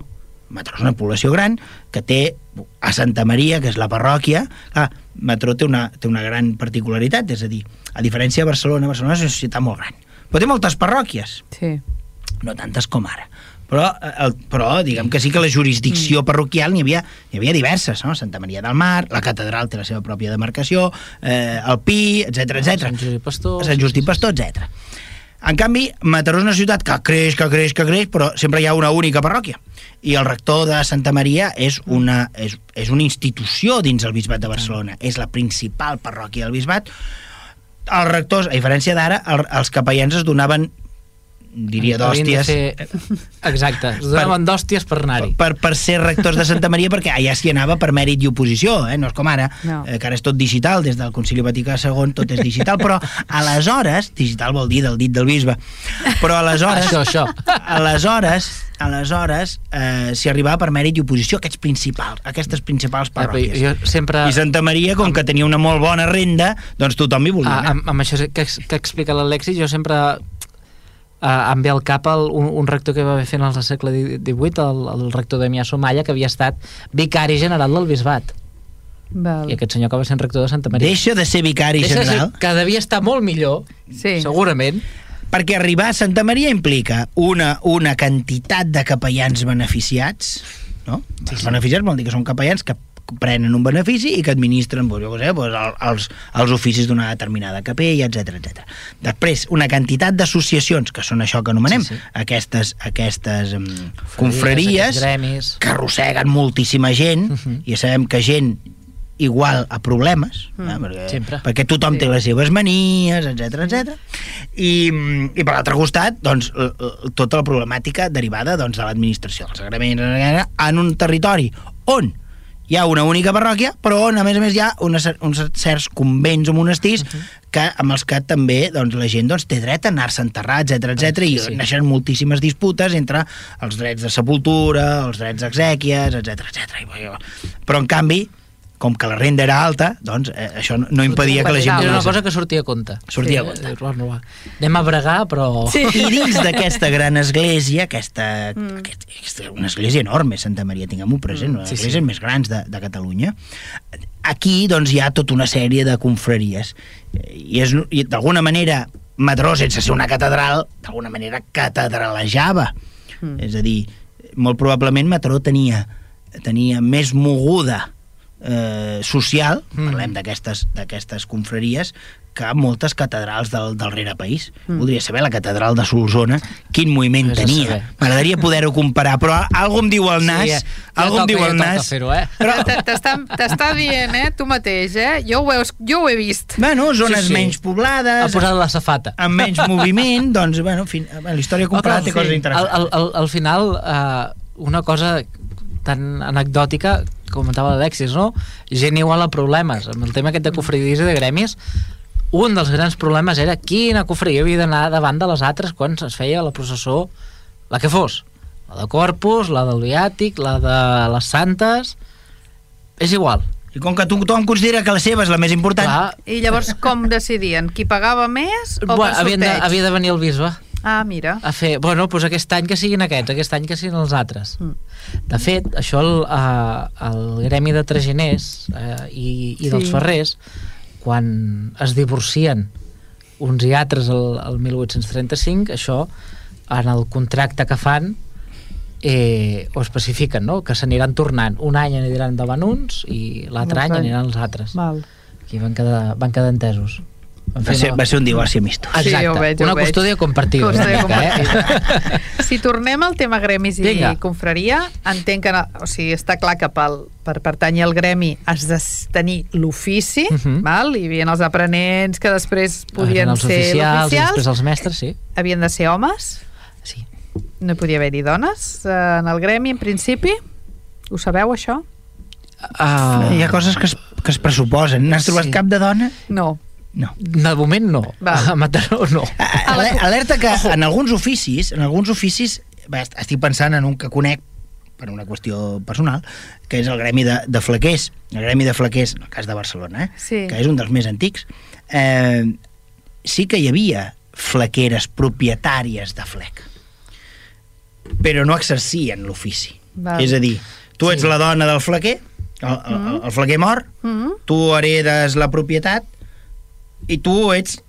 Mataró és una població gran que té a Santa Maria, que és la parròquia, clar, Mataró té una, té una gran particularitat, és a dir, a diferència de Barcelona, Barcelona és una ciutat molt gran, però té moltes parròquies, Sí. no tantes com ara. Però, eh, el, però diguem que sí que la jurisdicció parroquial n'hi havia, n'hi havia diverses, no? Santa Maria del Mar, la catedral té la seva pròpia demarcació, eh, el Pi, etc etc. Sant Josep Pastor Sant Just i Pastor, etc. En canvi, Mataró és una ciutat que creix, que creix, que creix, però sempre hi ha una única parròquia. I el rector de Santa Maria és una, és, és una institució dins el Bisbat de Barcelona. És la principal parròquia del Bisbat. Els rectors, a diferència d'ara, el, els capellans es donaven diria d'hòsties. fer- exacte, es donaven d'hòsties per anar-hi. per, per ser rectors de Santa Maria perquè allà s'hi anava per mèrit i oposició eh? no és com ara, No. eh, que ara és tot digital des del Concili Vaticà II tot és digital però aleshores, digital vol dir del dit del bisbe però aleshores això, això. aleshores aleshores eh, s'hi arribava per mèrit i oposició aquests principals, aquestes principals parròquies. jo sempre i Santa Maria, com que tenia una molt bona renda doncs tothom hi volia Ah, anar. amb, amb això que, que explica l'Alexi, jo sempre uh, em ve al cap el, un, un rector que va haver fent al segle XVIII, el, el rector de Somalla, que havia estat vicari general del bisbat. Val. I aquest senyor que va ser rector de Santa Maria. deixa de ser vicari Deixa de ser- general que devia estar molt millor, Sí. segurament. perquè arribar a Santa Maria implica una, una quantitat de capellans beneficiats, no? Sí, els beneficiats vol dir que són capellans que prenen un benefici i que administren doncs, jo sé, doncs, el- els, els oficis d'una determinada capella, etc etc. Després, una quantitat d'associacions, que són això que anomenem, Sí, sí. aquestes, aquestes um, confraries, gremis. que arrosseguen moltíssima gent, Mhm. i sabem que gent igual a problemes, Mm. eh, perquè, Sempre. perquè tothom Sí. té les seves manies, etc etc. I, I per l'altre costat, doncs, l- l- tota la problemàtica derivada doncs, de l'administració dels sagraments en un territori on hi ha una única parròquia, però on, a més a més, hi ha una, uns certs convents o monestirs que, amb els que també doncs, la gent doncs, té dret a anar-se a enterrar, etc etc Sí, i sí. naixen moltíssimes disputes entre els drets de sepultura, els drets d'exèquies, etc etc. Però, en canvi, com que la renda era alta, doncs eh, això no, no impedia que la gent... Era una cosa que sortia a compte. Sortia a Sí, compte. dius, Bueno, va. Anem a bregar, però... Sí. I dins d'aquesta gran església, aquesta, mm. aquest, aquesta, una església enorme, Santa Maria, tinguem-ho present, una Sí, de les sí. més grans de, de Catalunya, aquí doncs, hi ha tota una sèrie de confraries. I, és, i d'alguna manera, Mataró, sense ser una catedral, d'alguna manera catedralejava. Mm. És a dir, molt probablement Mataró tenia, tenia més moguda eh, social, mm. parlem d'aquestes d'aquestes confraries, que moltes catedrals del, del rere país. Mm. Voldria saber la catedral de Solsona quin moviment Vés a tenia. M'agradaria poder-ho comparar, però algo em diu el nas, ja, algo em toca, diu ja el nas. fer-ho, eh? Però, T'està dient, eh? Tu mateix, eh? Jo ho he, jo ho he vist. bueno, zones Sí, sí. menys Ha poblades, posat la safata. amb menys moviment, doncs, bueno, en fi, la història comparada té Però, coses al, interessants. al, al, al final, eh, una cosa tan anecdòtica, comentava l'Alexis, no? Gent igual a problemes. Amb el tema aquest de cofradies i de gremis, un dels grans problemes era quina cofredia havia d'anar davant de les altres quan es feia la processó, la que fos. La de Corpus, la del Viàtic, la de les Santes... És igual. I com que tothom considera que la seva és la més important, Clar, I llavors com decidien? Qui pagava més o bueno, per havien de, sorteig? havia de venir el bisbe Ah, mira. a fer, bueno, doncs aquest any que siguin aquests, aquest any que siguin els altres. Mm. De fet, això el, eh, el gremi de traginers eh, i, i dels Sí. ferrers, quan es divorcien uns i altres el, el 1835, això en el contracte que fan eh, ho especifiquen, no? que s'aniran tornant. Un any aniran davant uns i l'altre any aniran els altres. Val. Aquí van quedar, van quedar entesos. Va ser, va ser un divorci amistós. Sí, Exacte, ho veig, ho una veig. custòdia compartida. Custòdia una mica, compartida. Eh? Si tornem al tema gremis i Vinga. confraria, entenc que o sigui, està clar que pel, per pertànyer al gremi has de tenir l'ofici, Mhm. val? hi havia els aprenents que després podien els ser oficials, oficials, després els mestres, sí. havien de ser homes, sí. no podia haver-hi dones eh, en el gremi, en principi. Ho sabeu, això? Uh, Hi ha coses que es, que es pressuposen. N'has trobat Sí. cap de dona? No. No. De moment no. Val. A Mataró no. Alerta que en alguns oficis, en alguns oficis, estic pensant en un que conec per una qüestió personal, que és el gremi de, de flaquers. El gremi de flaquers, en el cas de Barcelona, eh? Sí. que és un dels més antics, eh, sí que hi havia flaqueres propietàries de flec, però no exercien l'ofici. És a dir, tu ets Sí. la dona del flaquer, el, el, el flaquer mor, Mm -hmm. tu heredes la propietat i tu ets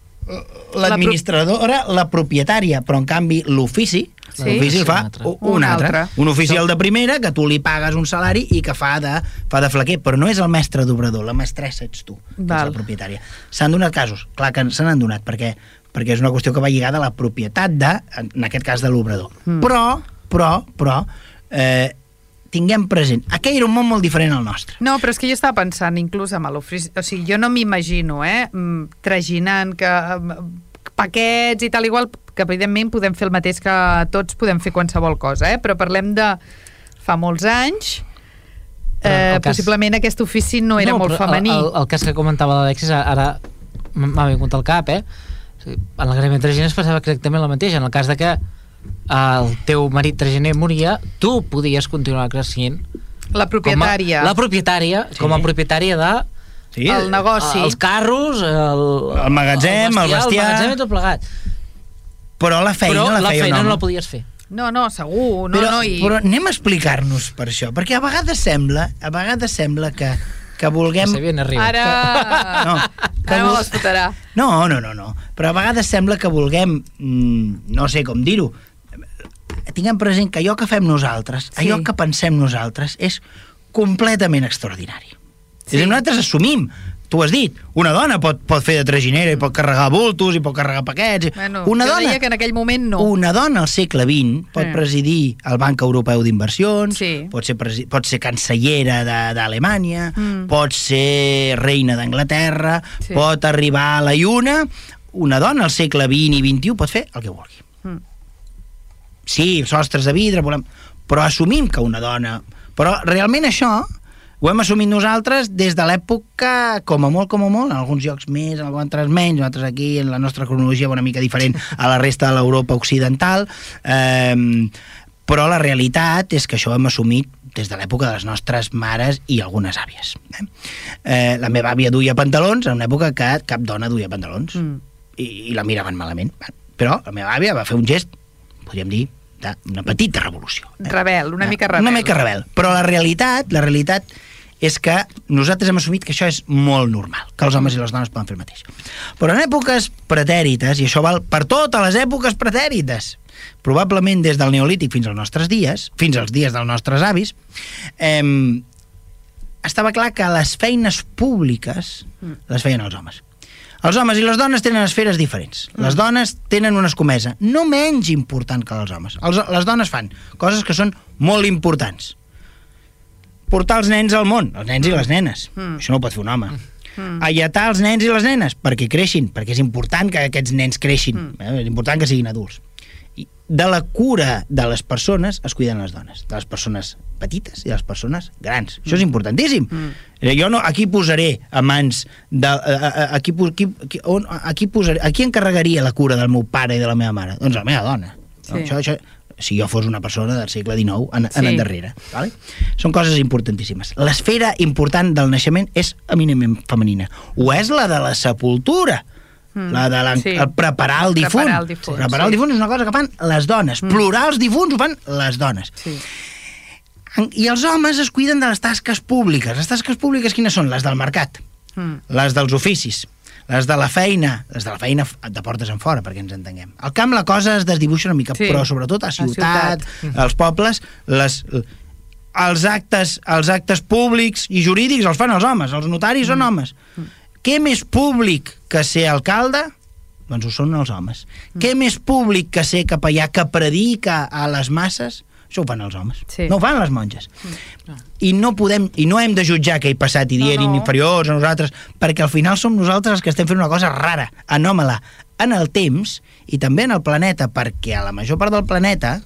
l'administradora, la, propietària, però en canvi l'ofici Sí. l'ofici el fa Un un, altre. altre. Un oficial de primera que tu li pagues un salari i que fa de, fa de flaquer, però no és el mestre d'obrador, la mestressa ets tu, que Val. és la propietària. S'han donat casos, clar que se n'han donat, perquè, perquè és una qüestió que va lligada a la propietat de, en aquest cas de l'obrador. Mm. Però, però, però, eh, tinguem present, aquell era un món molt diferent al nostre. No, però és que jo estava pensant, inclús amb l'ofici... O sigui, jo no m'imagino, eh, mm, traginant que mm, paquets i tal igual, que evidentment podem fer el mateix que tots podem fer qualsevol cosa, eh? però parlem de fa molts anys, eh, cas- possiblement aquest ofici no era molt però femení. El, el, el cas que comentava l'Alexis, ara m'ha vingut al cap, eh? En el gremi traginers passava exactament el mateix. En el cas de que el teu marit traginer moria, tu podies continuar exercint La propietària. Com a, la propietària, Sí. com a propietària de Sí, El negoci. els carros, el, El magatzem, el bestiar. el magatzem i tot plegat. Però la feina Però la la feia feina un no la podies fer. No, no, segur. No, però, no, i... però anem a explicar-nos per això, perquè a vegades sembla, a vegades sembla que, que Que vulguem... se viene arriba. Ara... No, que Ara vol- fotrà. No, no, no, no. Però a vegades sembla que vulguem, mm, no sé com dir-ho, tinguem present que allò que fem nosaltres, Sí. allò que pensem nosaltres, és completament extraordinari. Sí. És dir, nosaltres assumim, tu has dit, una dona pot, pot fer de traginera i pot carregar bultos i pot carregar paquets. Bueno, una dona, que en aquell moment no. una dona al segle XX pot Sí. presidir el Banc Europeu d'Inversions, Sí. pot, ser presi- pot ser cancellera de- d'Alemanya, Mm. pot ser reina d'Anglaterra, Sí. pot arribar a la lluna... Una dona al segle XX i XXI pot fer el que vulgui. Sí, sostres de vidre, volem... però assumim que una dona... Però realment això ho hem assumit nosaltres des de l'època, com a molt, com a molt, en alguns llocs més, en alguns altres menys, nosaltres aquí, en la nostra cronologia una mica diferent a la resta de l'Europa occidental, eh, però la realitat és que això ho hem assumit des de l'època de les nostres mares i algunes àvies. Eh? Eh, la meva àvia duia pantalons en una època que cap dona duia pantalons Mm. i, i la miraven malament. Però la meva àvia va fer un gest, podríem dir, d'una petita revolució. Rebel, una Eh, mica rebel. Una mica rebel. Però la realitat, la realitat és que nosaltres hem assumit que això és molt normal, que els homes i les dones poden fer el mateix. Però en èpoques pretèrites, i això val per totes les èpoques pretèrites, probablement des del neolític fins als nostres dies, fins als dies dels nostres avis, eh, estava clar que les feines públiques les feien els homes. Els homes i les dones tenen esferes diferents. Les dones tenen una escomesa no menys important que els homes. Els, les dones fan coses que són molt importants. Portar els nens al món, els nens i les nenes. Mm. Això no ho pot fer un home. Alletar els nens i les nenes perquè creixin, perquè és important que aquests nens creixin, eh? és important que siguin adults. De la cura de les persones es cuiden les dones, de les persones petites i de les persones grans. Això és importantíssim. Eh, Jo no, aquí posaré a mans de... A, a, aquí, aquí, aquí, on, aquí posaré, aquí encarregaria la cura del meu pare i de la meva mare? Doncs la meva dona. Sí. No, això, això, si jo fos una persona del segle XIX en, Sí. en endarrere. Vale? Són coses importantíssimes. L'esfera important del naixement és eminentment femenina. Ho és la de la sepultura. Mm, La de la, sí. el preparar el difunt. Preparar el difunt, preparar sí. el difunt és una cosa que fan les dones. Mm. Plorar els difunts ho fan les dones. Sí. I els homes es cuiden de les tasques públiques. Les tasques públiques quines són? Les del mercat, Mm. les dels oficis, les de la feina, les de la feina de portes en fora, perquè ens entenguem. Al camp la cosa es desdibuixa una mica, Sí. però sobretot a ciutat, ciutat. als pobles, les, els, actes, els actes públics i jurídics els fan els homes, els notaris són homes. Què més públic que ser alcalde? Doncs ho són els homes. Què més públic que ser capellà que predica a les masses? Això ho fan els homes. Sí. No ho fan les monges. I no podem i no hem de jutjar aquell passat i No, dir no. inferiors a nosaltres, perquè al final som nosaltres els que estem fent una cosa rara, anòmala, en el temps i també en el planeta, perquè a la major part del planeta,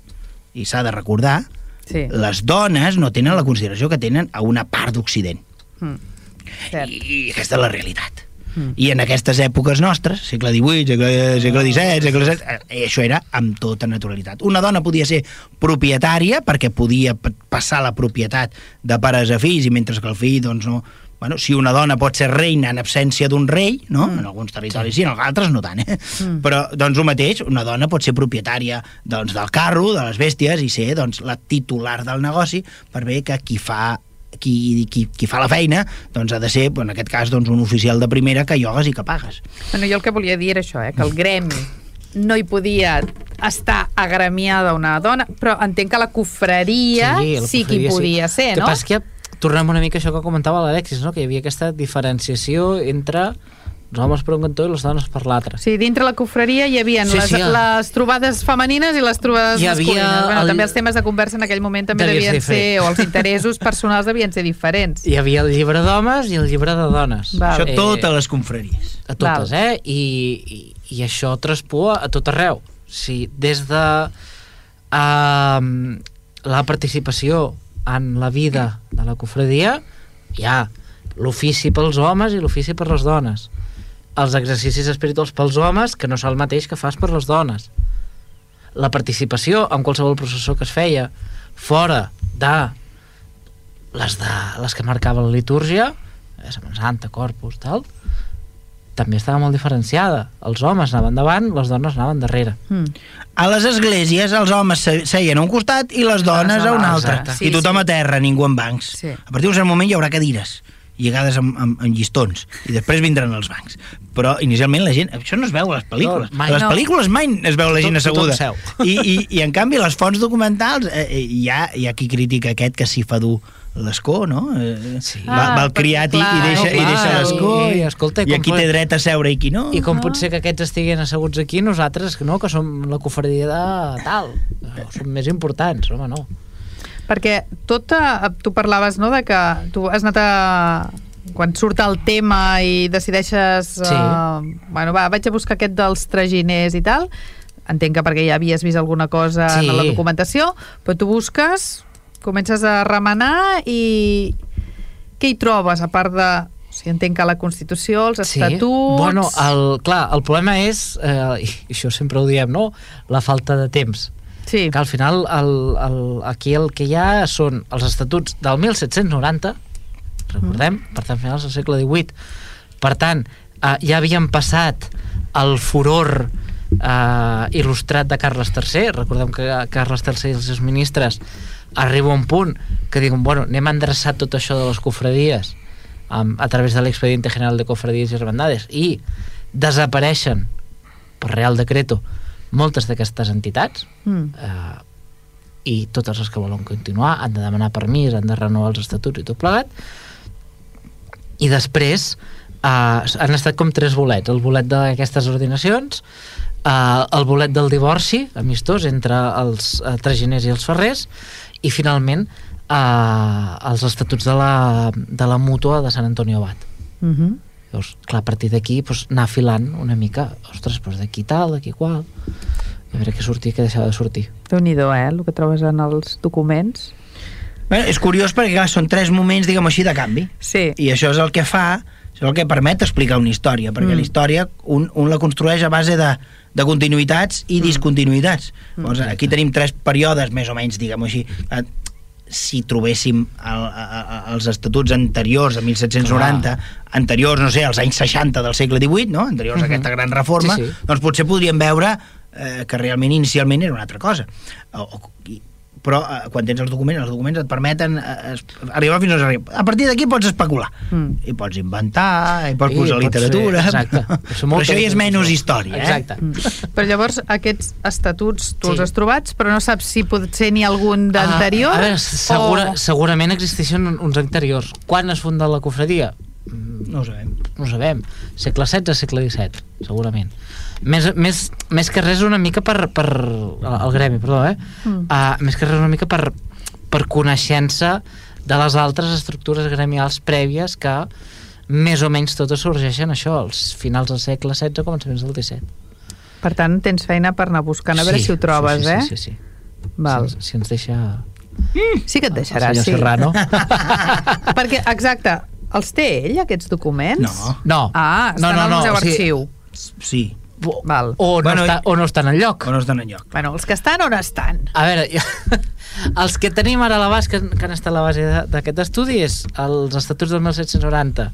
i s'ha de recordar, Sí. les dones no tenen la consideració que tenen a una part d'Occident. Mm. Cert. I, I aquesta és la realitat. Mm. I en aquestes èpoques nostres, segle XVIII, segle, segle XVII, segle XVII, eh, això era amb tota naturalitat. Una dona podia ser propietària perquè podia passar la propietat de pares a fills i mentre que el fill, doncs, no... Bueno, si una dona pot ser reina en absència d'un rei, no? Mm. En alguns territoris sí, en altres no tant, eh? Mm. Però, doncs, el mateix, una dona pot ser propietària doncs, del carro, de les bèsties, i ser doncs, la titular del negoci per bé que qui fa qui, qui, qui fa la feina doncs ha de ser, en aquest cas, doncs, un oficial de primera que llogues i que pagues. Bueno, jo el que volia dir era això, eh, que el gremi no hi podia estar agremiada una dona, però entenc que la cofreria sí, la sí que hi podia ser, El que no? passa és que tornem una mica a això que comentava l'Alexis, no? que hi havia aquesta diferenciació entre els homes per un cantó i les dones per l'altre. Sí, dintre la cofreria hi havia Sí, les, sí, ja. les trobades femenines i les trobades Hi havia masculines. Bueno, el- També els temes de conversa en aquell moment també devien ser ser, o els interessos personals devien ser diferents. Hi havia el llibre d'homes i el llibre de dones. Val. Això totes les confraries. A totes, Val. eh? I, i, I això traspua a tot arreu. Sí, des de um, la participació en la vida de la cofradia hi ha l'ofici pels homes i l'ofici per les dones. Els exercicis espirituals pels homes, que no són el mateix que fas per les dones. La participació en qualsevol processó que es feia fora de les, de, les que marcava la litúrgia, eh, Setmana Santa, Corpus, tal, també estava molt diferenciada. Els homes anaven davant, les dones anaven darrere. Mm. A les esglésies els homes se- seien a un costat i les dones a un altre. l'altre. I Sí, tothom sí. a terra, ningú en bancs. Sí. A partir d'un cert moment hi haurà cadires lligades amb, amb, amb llistons i després vindran els bancs però inicialment la gent, això no es veu a les pel·lícules No, mai. a les No. pel·lícules mai es veu la gent Tot- tothom asseguda. I, i, i en canvi les fonts documentals eh, eh, hi, ha, hi ha qui critica aquest que s'hi fa dur l'escó, no? Eh, Sí. va, va Ah, el criat i, i clar, deixa, i clar, deixa l'escó i- i, i escolta, i i aquí pot- té dret a seure i qui no I com pot ser que aquests estiguin asseguts aquí, nosaltres, no, que som la cofradia de tal, no, som més importants, home, no. Perquè tot, tu parlaves no, de que tu has anat a... quan surt el tema i decideixes Sí. uh, bueno, va, vaig a buscar aquest dels traginers i tal entenc que perquè ja havies vist alguna cosa Sí. en la documentació però tu busques, comences a remenar i què hi trobes a part de o sigui, entenc que la Constitució, els estatuts... Bueno, el, clar, el problema és, eh, i això sempre ho diem, no?, la falta de temps. Sí. que al final el, el, aquí el que hi ha són els estatuts del 1790 recordem, per tant finals del segle XVIII per tant, eh, ja havien passat el furor eh, il·lustrat de Carles III recordem que Carles III i els seus ministres arriba un punt que diuen, bueno, anem a endreçar tot això de les cofradies um, a través de l'expediente general de cofradías i hermandades i desapareixen per real decreto moltes d'aquestes entitats Mm. eh, i totes les que volen continuar han de demanar permís, han de renovar els estatuts i tot plegat i després eh, han estat com tres bolets el bolet d'aquestes ordinacions eh, el bolet del divorci amistós entre els eh, traginers i els ferrers i finalment eh, els estatuts de la, de la mútua de Sant Antoni Abat Mm -hmm. Llavors, clar, a partir d'aquí pues, anar filant una mica, ostres, doncs d'aquí tal, d'aquí qual a veure què sortia, què deixava de sortir Déu-n'hi-do, eh, el que trobes en els documents. Bé, és curiós perquè clar, són tres moments, diguem així, de canvi. Sí. I això és el que fa, això és el que permet explicar una història, perquè Mm. la història un, un la construeix a base de, de continuïtats i discontinuïtats. Mm. Llavors, aquí tenim tres períodes, més o menys, diguem-ho així. Si trobéssim el, a, a, els estatuts anteriors, a 1790, anteriors, no sé, als anys 60 del segle XVIII, no? anteriors a Mhm. aquesta gran reforma, Sí, sí. doncs potser podríem veure eh, que realment inicialment era una altra cosa. O, o, però eh, quan tens els documents, els documents et permeten eh, es, arribar fins on arribar. A partir d'aquí pots especular. Mm. I pots inventar, i pots I posar literatura... exacte. Però, ser molta això ja és menys història, eh? Exacte. Mm. Però llavors aquests estatuts tu Sí. els has trobats, però no saps si potser n'hi ha algun d'anterior? Ah, a veure, segura, o... segurament existeixen un- uns anteriors. Quan es funda la cofradia? No ho sabem. No ho sabem. Segle XVI, segle XVII, segurament. Més, més, més que res una mica per... per el gremi, perdó, eh? Mm. Uh, més que res una mica per, per coneixença de les altres estructures gremials prèvies que més o menys totes sorgeixen això, als finals del segle XVI, començaments del XVII. Per tant, tens feina per anar buscant a veure si ho trobes, sí, eh? Sí, sí, sí. Val. Si, ens- si ens deixa Sí que et deixarà, el sí. Serrano. Perquè, exacte, els té ell, aquests documents? No. No. Ah, estan no, no, al no, Museu o sigui, Arxiu. Sí, Val. o, no Bueno, està, o no estan enlloc. o no estan enlloc. Bueno, els que estan on estan? A veure, els que tenim ara a la base, que, que han estat a la base de- d'aquest estudi, és els estatuts del 1790,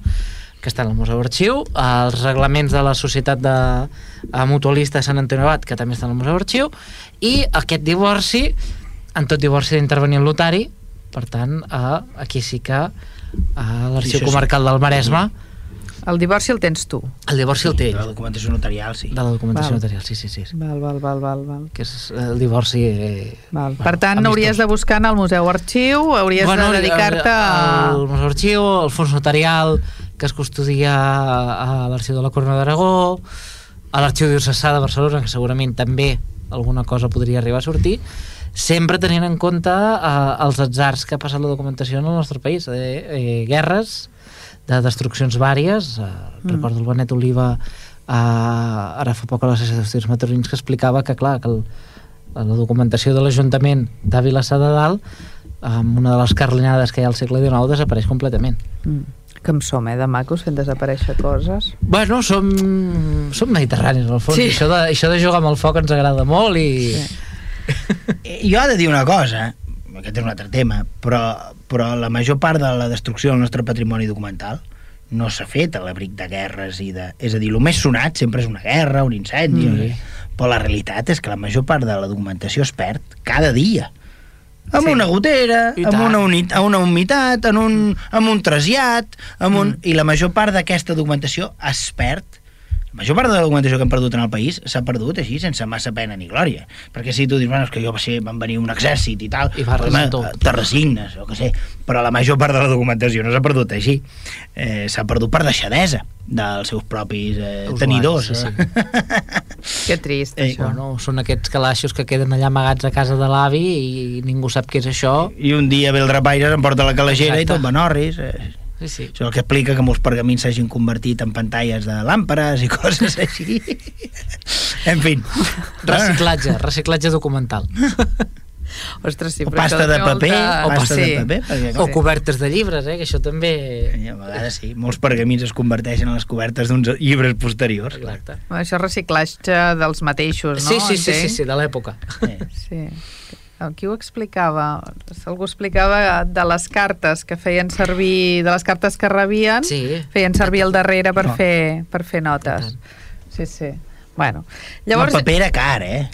que estan al Museu Arxiu, els reglaments de la Societat de eh, Mutualista de Sant Antoni Abat, que també estan al Museu Arxiu, i aquest divorci, en tot divorci d'intervenir el notari, per tant, eh, aquí sí que a l'Arxiu Això sí. Comarcal del Maresme, El divorci el tens tu. el divorci el té De la ell, documentació notarial, sí. de la documentació Val. notarial, sí, sí, sí. sí. Val, val, val, val, val. que és el divorci... Eh, val. bueno, per tant, amistós. hauries de buscar en el Museu Arxiu, hauries de dedicar-te a... El Museu Arxiu, el fons notarial que es custodia a l'Arxiu de la Corona d'Aragó, a l'Arxiu Diocesà de Barcelona, que segurament també alguna cosa podria arribar a sortir, sempre tenint en compte eh, els atzars que ha passat la documentació en el nostre país, eh, eh, guerres, de destruccions vàries, eh, mm. recordo el Benet Oliva eh, ara fa poc a la sessió d'estudis meteorològics que explicava que clar, que el, la documentació de l'Ajuntament de Vilassar de Dalt amb una de les carlinades que hi ha al segle XIX desapareix completament. Mm. Que som, eh, de macos fent desaparèixer coses. Bueno, som, som mediterranis, al fons. Sí. Això, de, això de jugar amb el foc ens agrada molt i... Sí. Jo he de dir una cosa, aquest és un altre tema, però, però la major part de la destrucció del nostre patrimoni documental no s'ha fet a l'abric de guerres i de... És a dir, el més sonat sempre és una guerra, un incendi, Mm. mm. però la realitat és que la major part de la documentació es perd cada dia. Amb Sí. una gotera, I amb tant. una, unit, una humitat, amb un, amb un trasllat, amb un, Mm. i la major part d'aquesta documentació es perd la major part de la documentació que hem perdut en el país s'ha perdut així, sense massa pena ni glòria. Perquè si tu dius, bueno, és que jo va ser, van venir un exèrcit i tal, I va te resignes, o què sé, però la major part de la documentació no s'ha perdut així. Eh, s'ha perdut per deixadesa dels seus propis eh, Usuaris, tenidors. sí, sí. Que trist, Eh, això. Bueno, són aquests calaixos que queden allà amagats a casa de l'avi i ningú sap què és això. I un dia ve el rapaire, s'emporta la calagera Exacte. i tot va norris. Eh. Sí, sí. Això és el que explica que molts pergamins s'hagin convertit en pantalles de làmperes i coses així. en fi. Reciclatge, reciclatge documental. Ostres, sí, O però pasta de paper, o pasta sí. de paper, perquè, O cobertes de llibres, eh? que això també... I a vegades sí, molts pergamins es converteixen en les cobertes d'uns llibres posteriors. clar. Exacte. Això és reciclatge dels mateixos, no? Sí, sí, sí, sí, Entenc? sí, de l'època. Eh. Sí. Qui ho explicava? Algú explicava de les cartes que feien servir, de les cartes que rebien, Sí. feien servir al darrere per, No. fer, per fer notes. Sí, sí. Bueno, Llavors... El paper era car, eh?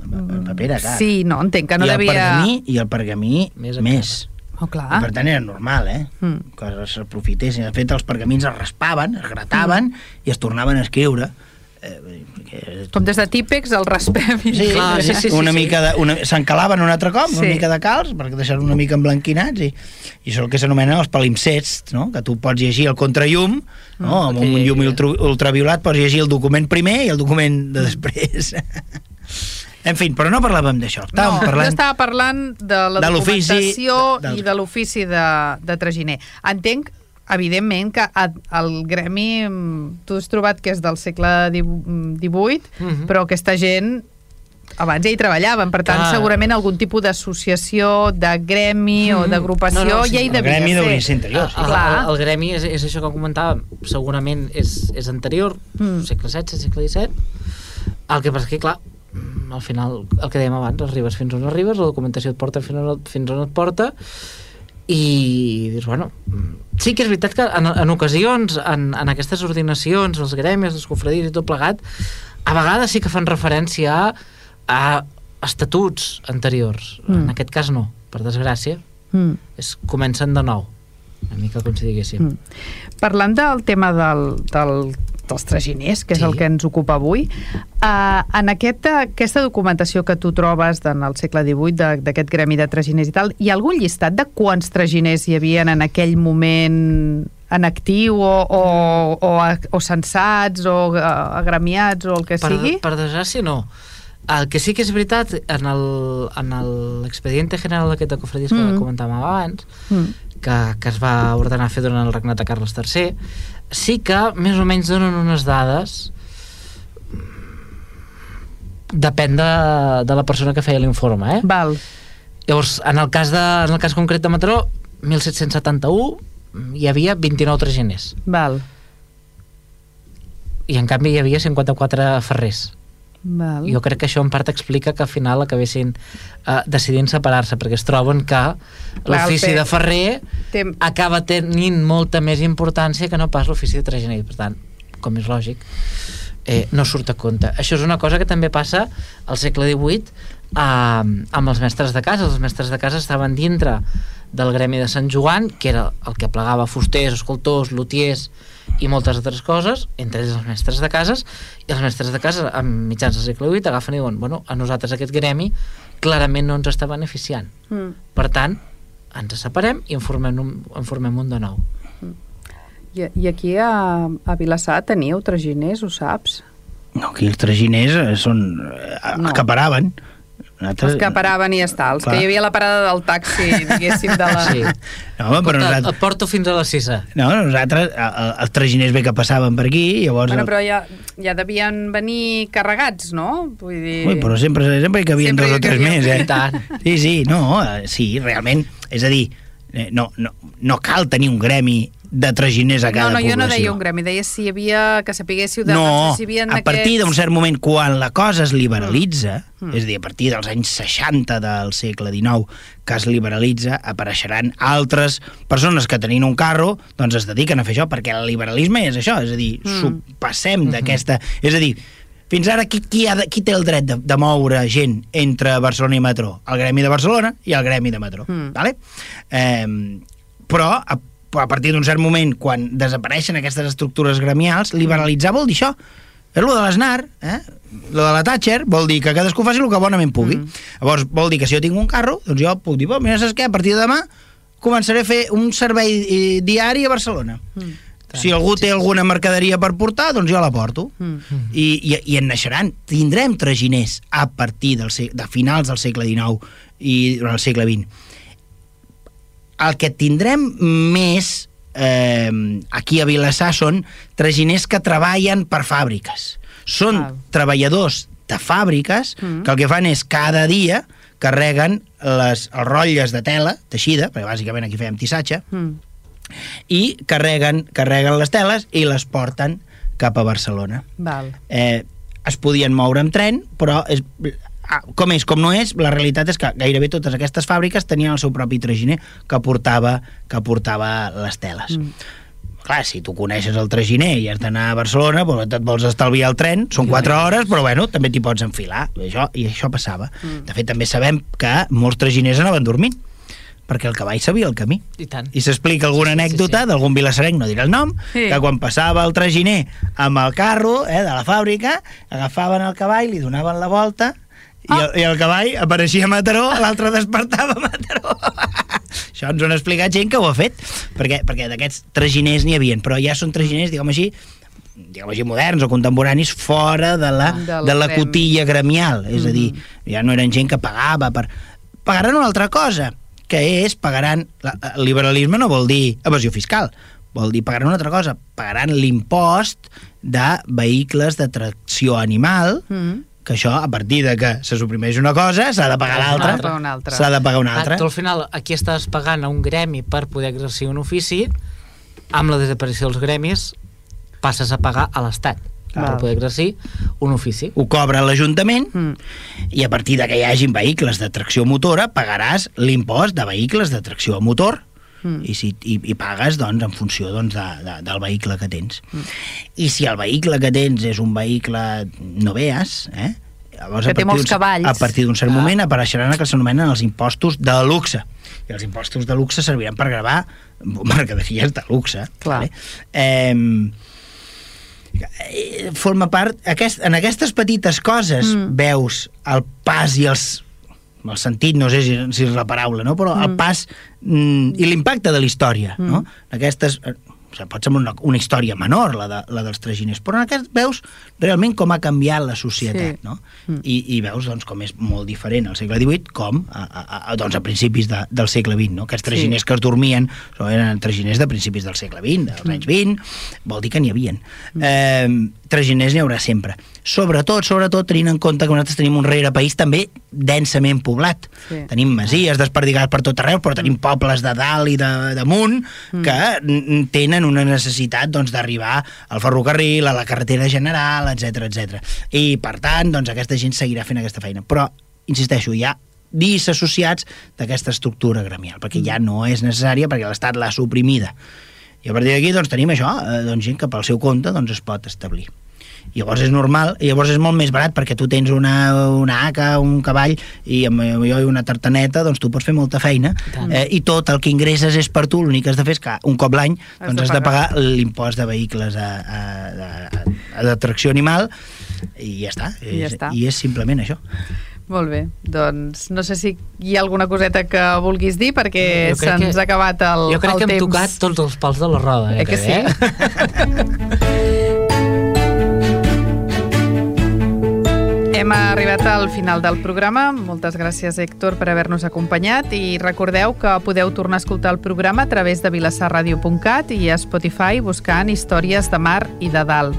El paper era car. Sí, no, entenc que no I el devia... pergamí, i el pergamí Més més. Oh, I clar. per tant era normal, eh? Mm. Que s'aprofitessin. De fet, els pergamins es raspaven, es grataven i es tornaven a escriure. Eh. Com des de típex el raspem. i- Sí, Clar, sí, sí, sí, una sí, mica de, una, s'encalaven un altre cop, una Sí. mica de calç, perquè deixar una mica emblanquinats, i, i això és el que s'anomenen els palimpsests, no? que tu pots llegir el contrallum, no? amb un Ok. llum ultra, ultraviolat pots llegir el document primer i el document de després. en fi, però no parlàvem d'això, No, estàvem jo parlant... estava parlant de la de l'ofici, documentació de- dels- i de l'ofici de, de traginer. Entenc, evidentment, que el gremi, mm, tu has trobat que és del segle XVIII, Mhm. però aquesta gent abans ja hi treballaven, per tant, Clar. segurament algun tipus d'associació, de gremi o Mhm. d'agrupació No, no, sí, ja hi el devia gremi ser. deuria ser interior, sí. El, el, el gremi és, és això que comentàvem, segurament és, és anterior, Mm. segle XVI, segle XVII. El que passa és que, clar, mm, al final, el que dèiem abans, arribes fins on arribes, la documentació et porta fins on, fins on et porta, i dius, bueno, mm, sí que és veritat que en, en ocasions, en, en aquestes ordinacions, els gremis, les confradies i tot plegat, a vegades sí que fan referència a, a estatuts anteriors. Mm. En aquest cas no, per desgràcia. Mm. És, comencen de nou, una mica com si diguéssim. Mm. Parlant del tema del, del, dels traginers, que és Sí. el que ens ocupa avui, uh, en aquesta, aquesta documentació que tu trobes en el segle XVIII d'aquest gremi de traginers i tal, hi ha algun llistat de quants traginers hi havien en aquell moment en actiu o, o, o, o censats o uh, agremiats o el que per, sigui? per desgràcia no el que sí que és veritat en el- en l'expediente general d'aquest de cofradies que Mm. comentàvem abans Mm. Que, que es va ordenar fer durant el regnat de Carles III sí que més o menys donen unes dades depèn de, de la persona que feia l'informe eh? Val. llavors en el cas, de, en el cas concret de Mataró 1771 hi havia 29 traginers Val. i en canvi hi havia 54 ferrers Val. jo crec que això en part explica que al final acabessin uh, decidint separar-se perquè es troben que l'ofici de ferrer Tem- acaba tenint molta més importància que no pas l'ofici de traginer. Per tant, com és lògic eh, no surt a compte. Això és una cosa que també passa al segle XVIII eh, amb els mestres de casa. Els mestres de casa estaven dintre del gremi de Sant Joan que era el que plegava fusters, escultors, lutiers i moltes altres coses, entre ells els mestres de cases, i els mestres de casa a mitjans del segle VIII agafen i diuen bueno, a nosaltres aquest gremi clarament no ens està beneficiant Mm. per tant, ens separem i en formem un, en formem un de nou I, I aquí a, a Vilassar teniu traginers, ho saps? No, aquí els traginers eh, són... Eh, No. acaparaven. Nosaltres... Els que paraven i ja està, els Clar. que hi havia la parada del taxi, diguéssim, de la... sí. No, home, però nosaltres... et porto fins a la sisa No, nosaltres, els traginers bé que passaven per aquí, llavors... Bueno, però ja, ja devien venir carregats, no? Vull dir... Ui, però sempre, sempre hi cabien Sempre dos o tres més, eh? I tant. Sí, sí, no, eh, sí, realment. És a dir, eh, no, no, no cal tenir un gremi de traginers a No, cada no, població. jo no deia un gremi, deia si hi havia, que sapiguéssiu de... No, si havia a partir d'un cert moment, quan la cosa es liberalitza, Mm. és a dir, a partir dels anys 60 del segle XIX, que es liberalitza, apareixeran altres persones que tenint un carro doncs es dediquen a fer això, perquè el liberalisme és això, és a dir, Mm. mm. passem d'aquesta... És a dir, fins ara qui, qui, ha de, qui té el dret de, de moure gent entre Barcelona i Metró? El Gremi de Barcelona i el Gremi de Metró. Mm. Vale? Eh, però a, a partir d'un cert moment, quan desapareixen aquestes estructures gremials, liberalitzar vol dir això. És lo de l'Esnar, eh? lo de la Thatcher, vol dir que cadascú faci el que bonament pugui. Mm. Llavors, vol dir que si jo tinc un carro, doncs jo puc dir, "Bueno, mira, saps què? A partir de demà començaré a fer un servei eh, diari a Barcelona. Mm. Si algú té alguna mercaderia per portar, doncs jo la porto. Mm. I, i, i en naixeran. Tindrem traginers a partir del, de finals del segle XIX i durant el segle XX. El que tindrem més eh, aquí a Vilassar són traginers que treballen per fàbriques. Són Val. treballadors de fàbriques Mm. que el que fan és cada dia carreguen les, els rotlles de tela teixida, perquè bàsicament aquí fèiem tissatge, Mm. i carreguen, carreguen les teles i les porten cap a Barcelona. Val. Eh, es podien moure amb tren, però és, ah, com és, com no és, la realitat és que gairebé totes aquestes fàbriques tenien el seu propi traginer que portava, que portava les teles. Mm. Clar, si tu coneixes el traginer i has d'anar a Barcelona, doncs et vols estalviar el tren, són 4 hores, però bueno, també t'hi pots enfilar. I això, I això passava. Mm. De fet, també sabem que molts traginers anaven dormint, perquè el cavall sabia el camí. I tant. I s'explica alguna Sí, sí, anècdota sí, sí. d'algun vilassarenc, no dirà el nom, Sí. que quan passava el traginer amb el carro eh, de la fàbrica, agafaven el cavall, li donaven la volta i, Ah. el, i el cavall apareixia a Mataró, l'altre despertava a Mataró. Això ens ho han explicat gent que ho ha fet, perquè, perquè d'aquests traginers n'hi havien, però ja són traginers, diguem així, diguem així, moderns o contemporanis fora de la, Del de la cotilla gremial, és a dir, ja no eren gent que pagava per... Pagaran una altra cosa, que és, pagaran... El liberalisme no vol dir evasió fiscal, vol dir pagaran una altra cosa, pagaran l'impost de vehicles de tracció animal, Mm. Que això, a partir de que se suprimeix una cosa, s'ha de pagar S'ha de l'altra. pagar una altra. S'ha de pagar una altra. tu al final aquí estàs pagant a un gremi per poder exercir un ofici, amb la desaparició dels gremis passes a pagar a l'Estat per poder exercir un ofici. Ho cobra l'Ajuntament Mm. i a partir de que hi hagin vehicles de tracció motora pagaràs l'impost de vehicles de tracció a motor Mm. i, si, i, i pagues doncs, en funció doncs, de, de, del vehicle que tens. Mm. I si el vehicle que tens és un vehicle no veas, eh? Llavors, Que a té partir molts cavalls. A partir d'un cert Ah. moment apareixeran el que s'anomenen els impostos de luxe. I els impostos de luxe serviran per gravar mercaderies de luxe. Clar. Vale? Eh, eh, forma part aquest, en aquestes petites coses mm. veus el pas i els el sentit, no sé si, si és la paraula, no? però mm. el pas mm, i l'impacte de la història. Mm. No? Aquestes, eh, o sigui, pot semblar una, una història menor, la, de, la dels traginers, però en aquest veus realment com ha canviat la societat. Sí. No? Mm. I, I veus doncs, com és molt diferent al segle XVIII com a, a, a, doncs, a principis de, del segle XX. No? Aquests traginers sí. que es dormien eren traginers de principis del segle XX, dels anys 20, vol dir que n'hi havien. Eh, traginers n'hi haurà sempre. Sobretot, sobretot, tenint en compte que nosaltres tenim un rere país també densament poblat. Sí. Tenim masies desperdigades per tot arreu, però tenim pobles de dalt i de damunt que mm. tenen una necessitat doncs, d'arribar al ferrocarril, a la carretera general, etc etc. I, per tant, doncs, aquesta gent seguirà fent aquesta feina. Però, insisteixo, hi ha disassociats d'aquesta estructura gremial, perquè ja no és necessària, perquè l'Estat l'ha suprimida. I a partir d'aquí doncs, tenim això, eh, doncs, gent que pel seu compte doncs, es pot establir. I llavors és normal, i llavors és molt més barat perquè tu tens una, una haca, un cavall i amb jo i una tartaneta, doncs tu pots fer molta feina eh, i tot el que ingresses és per tu, l'únic que has de fer és que un cop l'any doncs has de pagar. pagar l'impost de vehicles a, a, a, a, tracció animal i ja està. I ja És- està. I és simplement això. Molt bé, doncs no sé si hi ha alguna coseta que vulguis dir perquè se'ns que- ha acabat el, Jo crec que hem temps. tocat tots els pals de la roda. Eh que sí? Eh? Hem arribat al final del programa. Moltes gràcies, Héctor, per haver-nos acompanyat i recordeu que podeu tornar a escoltar el programa a través de vilassarradio.cat i a Spotify buscant històries de mar i de dalt.